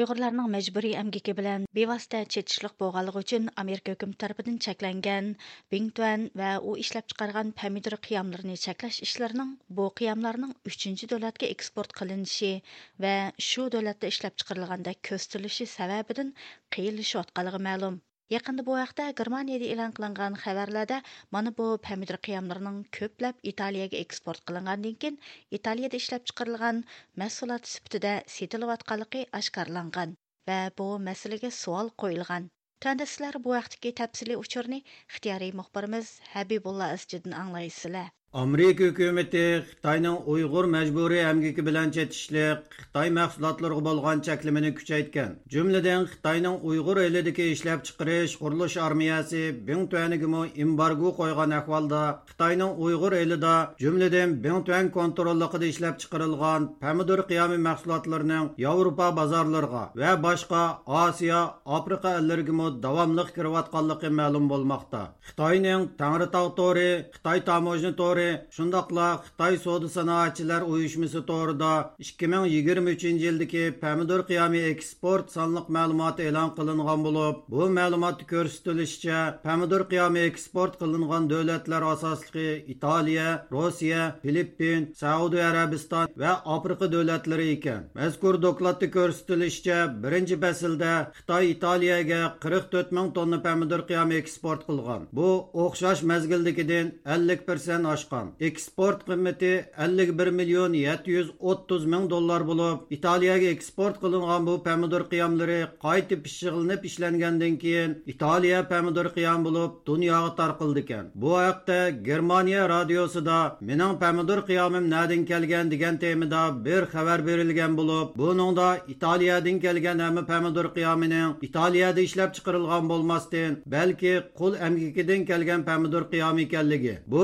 Uyg'urlarning majburiy amgiki bilan bevosita chetishliq bo'lganligi uchun amerika hukumati tarafidan cheklangan bingtuan va u ishlab chiqargan pomidor qiyomlarini cheklash ishlarining bu qiyamlarning uchinchi davlatga eksport qilinishi va shu davlatda ishlab chiqarilganda ko'stilishi sababidan qiyilishayotganligi ma'lum. Yaqında bu haqda Germaniyada e'lon qilingan xabarlarda mana bu pomidor qiyamlarining ko'plab Italiyaga eksport qilingandan keyin Italiyada ishlab chiqarilgan mahsulot sifatida setilayotganligi oshkorlangan va bu masalaga savol qo'yilgan. Tanda sizlar bu vaqtdagi tafsiliy uchurni ixtiyoriy muxbirimiz Habibulla Asjidin anglaysizlar. Amerika hukumati Xitoyning Uyg'ur majburiy amgiki bilan chetishliq Xitoy mahsulotlariga bo'lgan cheklimini kuchaytgan. Jumladan Xitoyning Uyg'ur elidagi ishlab chiqarish qurilish armiyasi Bingtuanigimi embargo qo'ygan ahvolda Xitoyning Uyg'ur elida jumladan Bingtuan kontrolligida ishlab chiqarilgan pomidor qiyomi mahsulotlarining Yevropa bozorlariga va boshqa Osiyo, Afrika ellariga davomli kirayotganligi ma'lum bo'lmoqda. Xitoyning Tangritog' to'ri, Xitoy tamojni to'ri shundoqla xitoy savdo sanoatchilar uyushmasi to'g'rida 2023 yildagi pomidor qiyomi eksport sonliq ma'lumoti e'lon qilingan bo'lib bu ma'lumot ko'rsatilishicha pomidor qiyomi eksport qilingan davlatlar asosligi italiya rossiya filippin saudiya arabiston va afrika davlatlari ekan. Mazkur dokladda ko'rsatilishicha birinchi faslda xitoy italiyaga 44 ming tonna pomidor qiyomi eksport qilgan. Bu o'xshash mazgildagidan 50 persent oshgan eksport qiymati 51 million 730 ming dollar bo'lib italiyaga eksport qilingan bu pomidor qiyomlari qayta pishiqlanib ishlangandan keyin italiya pomidor qiyom bo'lib dunyoga tarqaldi ekan. Bu haqda germaniya radiosida mening pomidor qiyomim nadin kelgan? degan temada bir xabar berilgan bo'lib buningda italiyadan kelgan hamma pomidor qiyomining italiyada ishlab chiqarilgan bo'lmasdan balki qul amgikidan kelgan pomidor qiyomi ekanligi. Bu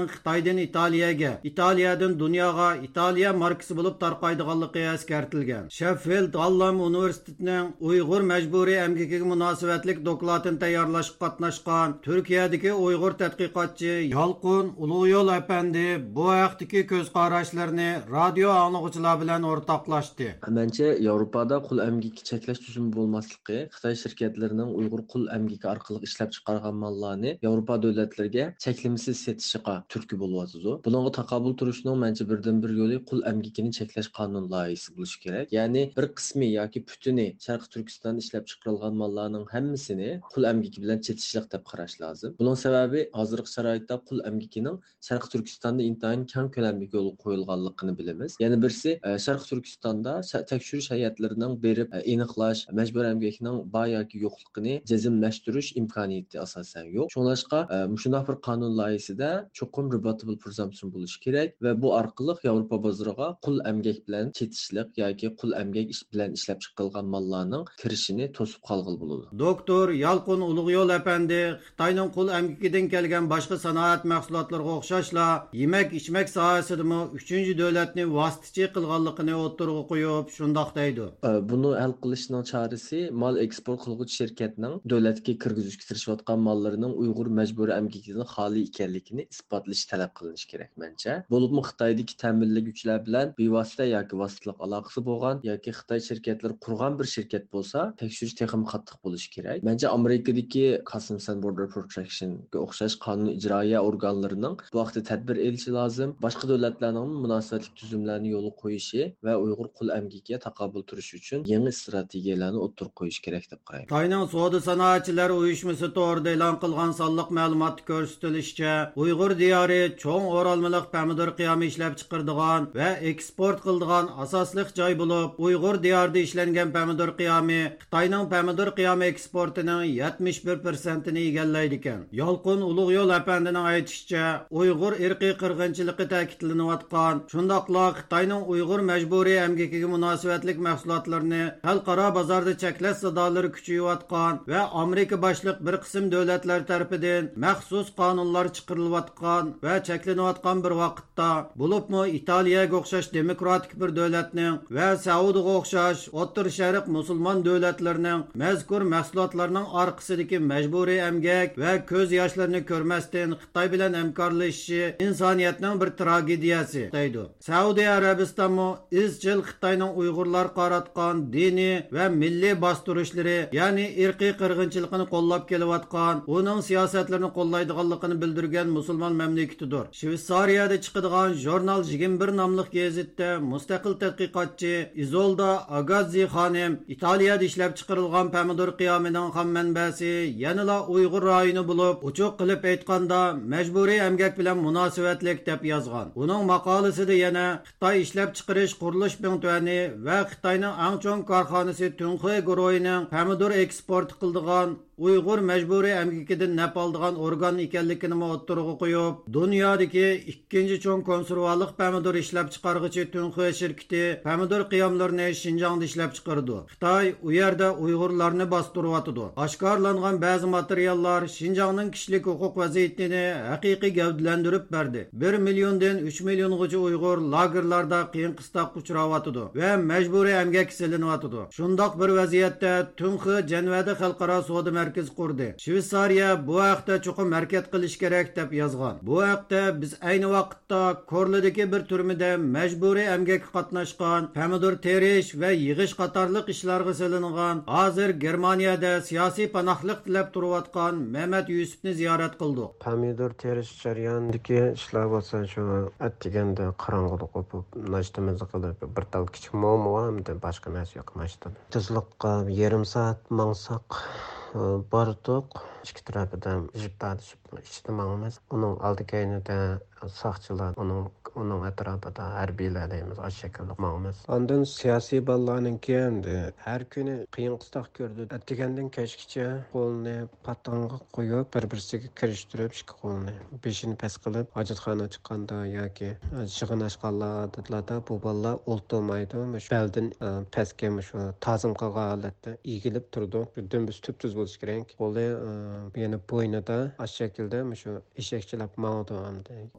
qiyomlarning xitoydan italiyaga italiyadan dunyoga italiya markasi bo'lib tarqaydiganligi eskartilgan. Sheffild allam universitetining uyg'ur majburiy amgikiga munosabatlik dokladini tayyorlashga qatnashgan turkiyadagi uyg'ur tadqiqotchi yolqin ulug'yo'l apandi bu haqdagi ko'z qarashlarini radio anglag'uchilar bilan o'rtoqlashdi. Manimcha yevropada qul amgiki cheklash tuzumi bo'lmasligi xitoy shirkatlarining uyg'ur qul amgiki orqali ishlab chiqargan mollarni yevropa davlatlariga cheklimsiz setishiga turtki bo'lyotidi bunga taqobil turishning mancha birdan bir yo'li qul amgikini cheklash qonun loyihasi bo'lishi kerak ya'ni bir qismi yoki putuni sharqi turkistonda ishlab chiqarilgan mollarning hammasini qul amgiki bilan chetishliq deb qarash lozim buning sababi hozirgi sharoitda qul amgikining sharqi turkistonda intayin kang ko'lamli yo'l qo'yilganligini bilamiz yana birisi e, sharqi turkistonda tekshirish hayatlarining berib aniqlash e, majbur amgakning bor yoki yo'qligini jazmlashtirish imkoniyati asosan yo'q shunlashqa shundoq e, bir qonun loyihasida chuqur chuqur rebuttable presumption bo'lishi kerak va bu orqali yevropa bozoriga qul emgak bilan chetishliq yoki qul emgak ish bilan ishlab chiqilgan mollarning kirishini to'sib qolg'il bo'ladi. Doktor yalqin ulug'yo'l apandi xitoyning qul emgakidan kelgan boshqa sanoat mahsulotlariga o'xshashla yemak ichmak sohasidami uchinchi davlatni vositachi qilganligini o'ttirg'a qo'yib shundoq deydi. Buni hal qilishning chorasi mol eksport qilguvchi shirkatning davlatga kirgizishga tirishayotgan mollarining uyg'ur majburiy amgakidan xoli ekanligini isbotlash talab qilinishi kerak mancha. Bo'libmi xitoydagi ta'minlaguvchilar bilan bevosita yoki vositaliq aloqasi bo'lgan yoki xitoy shirkatlari qurgan bir shirkat bo'lsa tekshirish texim qattiq bo'lishi kerak. Mancha amerikadagi customs and border protectionga o'xshash qonun ijroiya organlarining bu vaqtda tadbir elishi lozim. Boshqa davlatlarning munosabatli tuzumlarni yo'lga qo'yishi va uyg'ur qul amgiga taqobil turish uchun yangi strategiyalarni o'ttirib qo'yish kerak deb qarayman xitoyning savdo sanoatchilar uyushmasi to'g'rida e'lon qilgan sonliq ma'lumot ko'rsatilishicha uyg'ur diyori cho'ng o'rolmiliq pomidor qiyomi ishlab chiqardigan va eksport qildigan asosli joy bo'lib uyg'ur diyorida ishlangan pomidor qiyomi xitoyning pomidor qiyomi eksportining yetmish bir persentini egallaydi ekan. Yolqin ulug' yo'l apandining aytishicha uyg'ur irqiy qirg'inchiligi ta'kidlanayotgan shundoqla xitoyning uyg'ur majburiy amgakiga munosabatlik mahsulotlarini xalqaro bozorda cheklash sadolari kuchayayotgan va amerika boshliq bir qism davlatlar tarafidan maxsus qonunlar chiqarilayotgan va cheklanayotgan bir vaqtda bo'libmi italiyaga o'xshash demokratik bir davlatning va saudiyaga o'xshash o'ttir sharq musulmon davlatlarining mazkur mahsulotlarning orqasidagi majburiy amgak va ko'z yoshlarini ko'rmasdan xitoy bilan hamkorlashishi insoniyatning bir tragediyasi deydi. Saudiya arabistoni izchil xitoyning uyg'urlar qaratgan diniy va milliy bostirishlari ya'ni irqiy qirg'inchilikni qo'llab kelayotgan uning siyosatlarini qo'llaydiganligini bildirgan musulmon mamlakatidir shvetsariyada chiqadigan jurnal yigirma bir nomli gazetda mustaqil tadqiqotchi izolda agazi xonim italiyada ishlab chiqarilgan pomidor qiyomining ham manbasi yanala uyg'ur rayoni bo'lib uchuq qilib aytganda majburiy emgak bilan munosabatlik deb yozgan. Uning maqolasida yana xitoy ishlab chiqarish qurilish bintuani va xitoyning ang chong korxonasi tunxuy guruhining pomidor eksport qildigan uyg'ur majburiy amgikidan naf oldigan organ ekanligini o'ttirg'a qo'yib dunyodagi ikkinchi cho'ng konservalik pomidor ishlab chiqarg'ichi tunxuy shirkiti pomidor qiyomlarini shinjongda ishlab chiqardi. Xitoy u yerda uyg'urlarni bostiryotidi oshkorlangan ba'zi materiallar shinjongning kishilik huquq vaziyatini haqiqiy gavdalantirib berdi. Bir milliondan uch milliongacha uyg'ur lagerlarda qiyin qistoqqa uchrayotidi va majburiy amgak silinyotidi shundoq bir vaziyatda tunxi janvada xalqaro savdo markaz qurdi. Shvetsariya bu haqda chuqur harakat qilish kerak deb yozgan. Bu haqda biz ayni vaqtda korlidagi bir turmida majburiy amgakka qatnashgan pomidor terish va yig'ish qatorliq ishlarga solingan hozir germaniyada siyosiy panohlik tilab turayotgan mamat yusufni ziyorat qildik pomidor terish jarayonidagi ishlar bo'lsa shu atdeganda qorong'uda o'pib nashtamizni qilib bir tal kichik momo hamda boshqa narsa yo'q mashtan tezlikqa yarim soat mangsoq bordiq ichki tarafidan jip tortishib ichida mangmiz uning oldi keynida soqchilar uning atrofida harbiylar deymiz osh shaklda mangmiz ondan siyosiy bolalarninki endi har kuni qiyin qistoq ko'rdi attigandan kechgacha qo'lni pattonga qo'yib bir birisiga kirishtirib ikki qo'lni beshini past qilib hojatxona chiqqanda yoki shig'inashganlarda bu bolalar o'ltirmaydi baldan pastga shu tazim qilgan holatda egilib turdi dumbus tub tuz bo'lishi kerak qo'li yana bo'ynida shu shaklda shu eshakchilab mangdi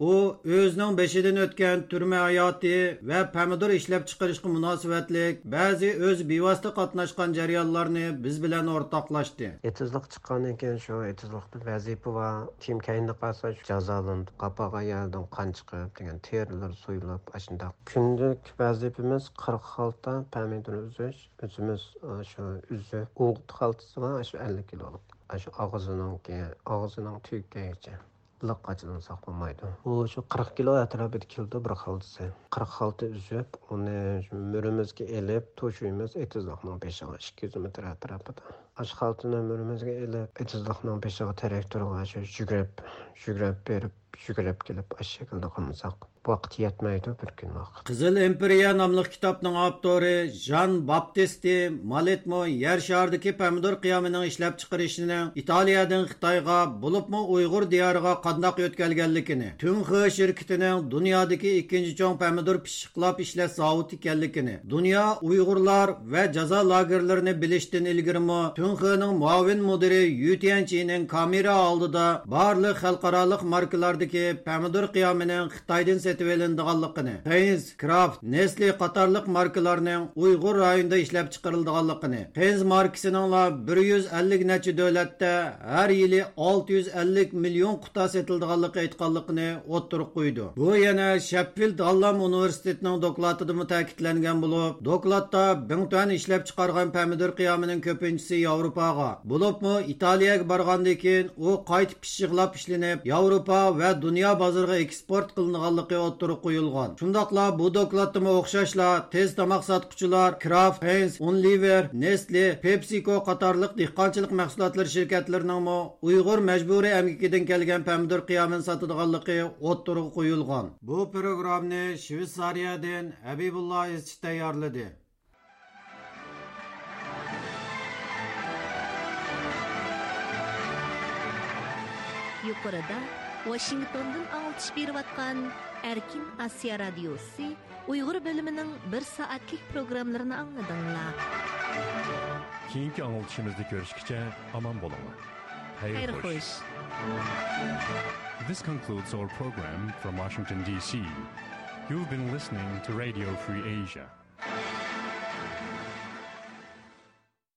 u o'zining beshidan o'tgan turma hayoti va pomidor ishlab chiqarishga munosabatlik. Ba'zi o'z bevosita qatnashgan jarayonlarni biz bilan o'rtoqlashdi. Etizliq chiqqandan keyin shu etizliqda vazifa va kim kayni qolsa jazolandi. Qapaga yaldan qon chiqib degan terilar so'yilib shundoq kundalik vazifamiz qirq xalta pomidor uzish o'zimiz shu uzib o'g'it xaltasi va shu ellik kiloluk shu og'zininki og'zining tuggagicha liqqachidan saqlamaydi u shu qirq kilo atrofida keldi bir xaltasi qirq xalta uzib uni murimizga ilib to'shuymiz etizliqning beshig'i ikki yuz metr atrofida. Ash xaltani murimizga ilib etizliqning beshig'i traktorga shu yugurib yugurib berib yugurib kelib ash shaklda qilmasak vaqt yetmaydi bir kun vaqt. Qizil imperiya nomli kitobning avtori jan baptisti maletmo yer sharidagi pomidor qiyomining ishlab chiqarishini italiyadan xitoyga bo'libmi uyg'ur diyoriga qandoq o'tkazganligini tunxi shirkitining dunyodagi ikkinchi cho'ng pomidor pishiqlab ishlash zavodi ekanligini dunyo uyg'urlar va jazo lagerlarini bilishdan ilgirimi tunxining muavin mudiri yutianchining kamera oldida barliq xalqaroliq markalardagi pomidor qiyomining xitoydan setib elindiganligini Heinz, Kraft, Nestle qatorliq markalarning Uyg'ur rayonida ishlab chiqarildiganligini Heinz markasining 150 nacha davlatda har yili 650 million quta setildiganligi aytganligini o'ttirib qo'ydi. Bu yana Sheffield Hallam universitetining dokladida ta'kidlangan bo'lib, dokladda Bingtuan ishlab chiqargan pomidor qiyomining ko'pinchisi Yevropaga, bo'libmi Italiyaga borgandan keyin u qaytib pishiqlab ishlanib, Yevropa va dunyo bozoriga eksport qilinganligi o'ttirib qo'yilgan. Shundoqla bu dokladda o'xshashla tez tomoq sotquchilar kraft hens unliver nestle pepsico qatorliq dehqonchilik mahsulotlar shirkatlarining uyg'ur majburiy amgikidan kelgan pomidor qiyomini sotadiganligi o'ttirib qo'yilgan. Bu programmani shvetsariyadan habibulla izchi tayyorladi. Yuqorida Washingtondan alçış berib atqan Erkin Asiya Radiosi Uyghur bölümünün bir saatlik programlarını anladыңlar. Keyinki anlatışımızda görüşkice aman bolama. Hayır, Hayır hoş. hoş. This concludes our program from Washington, D.C. You've been listening to Radio Free Asia.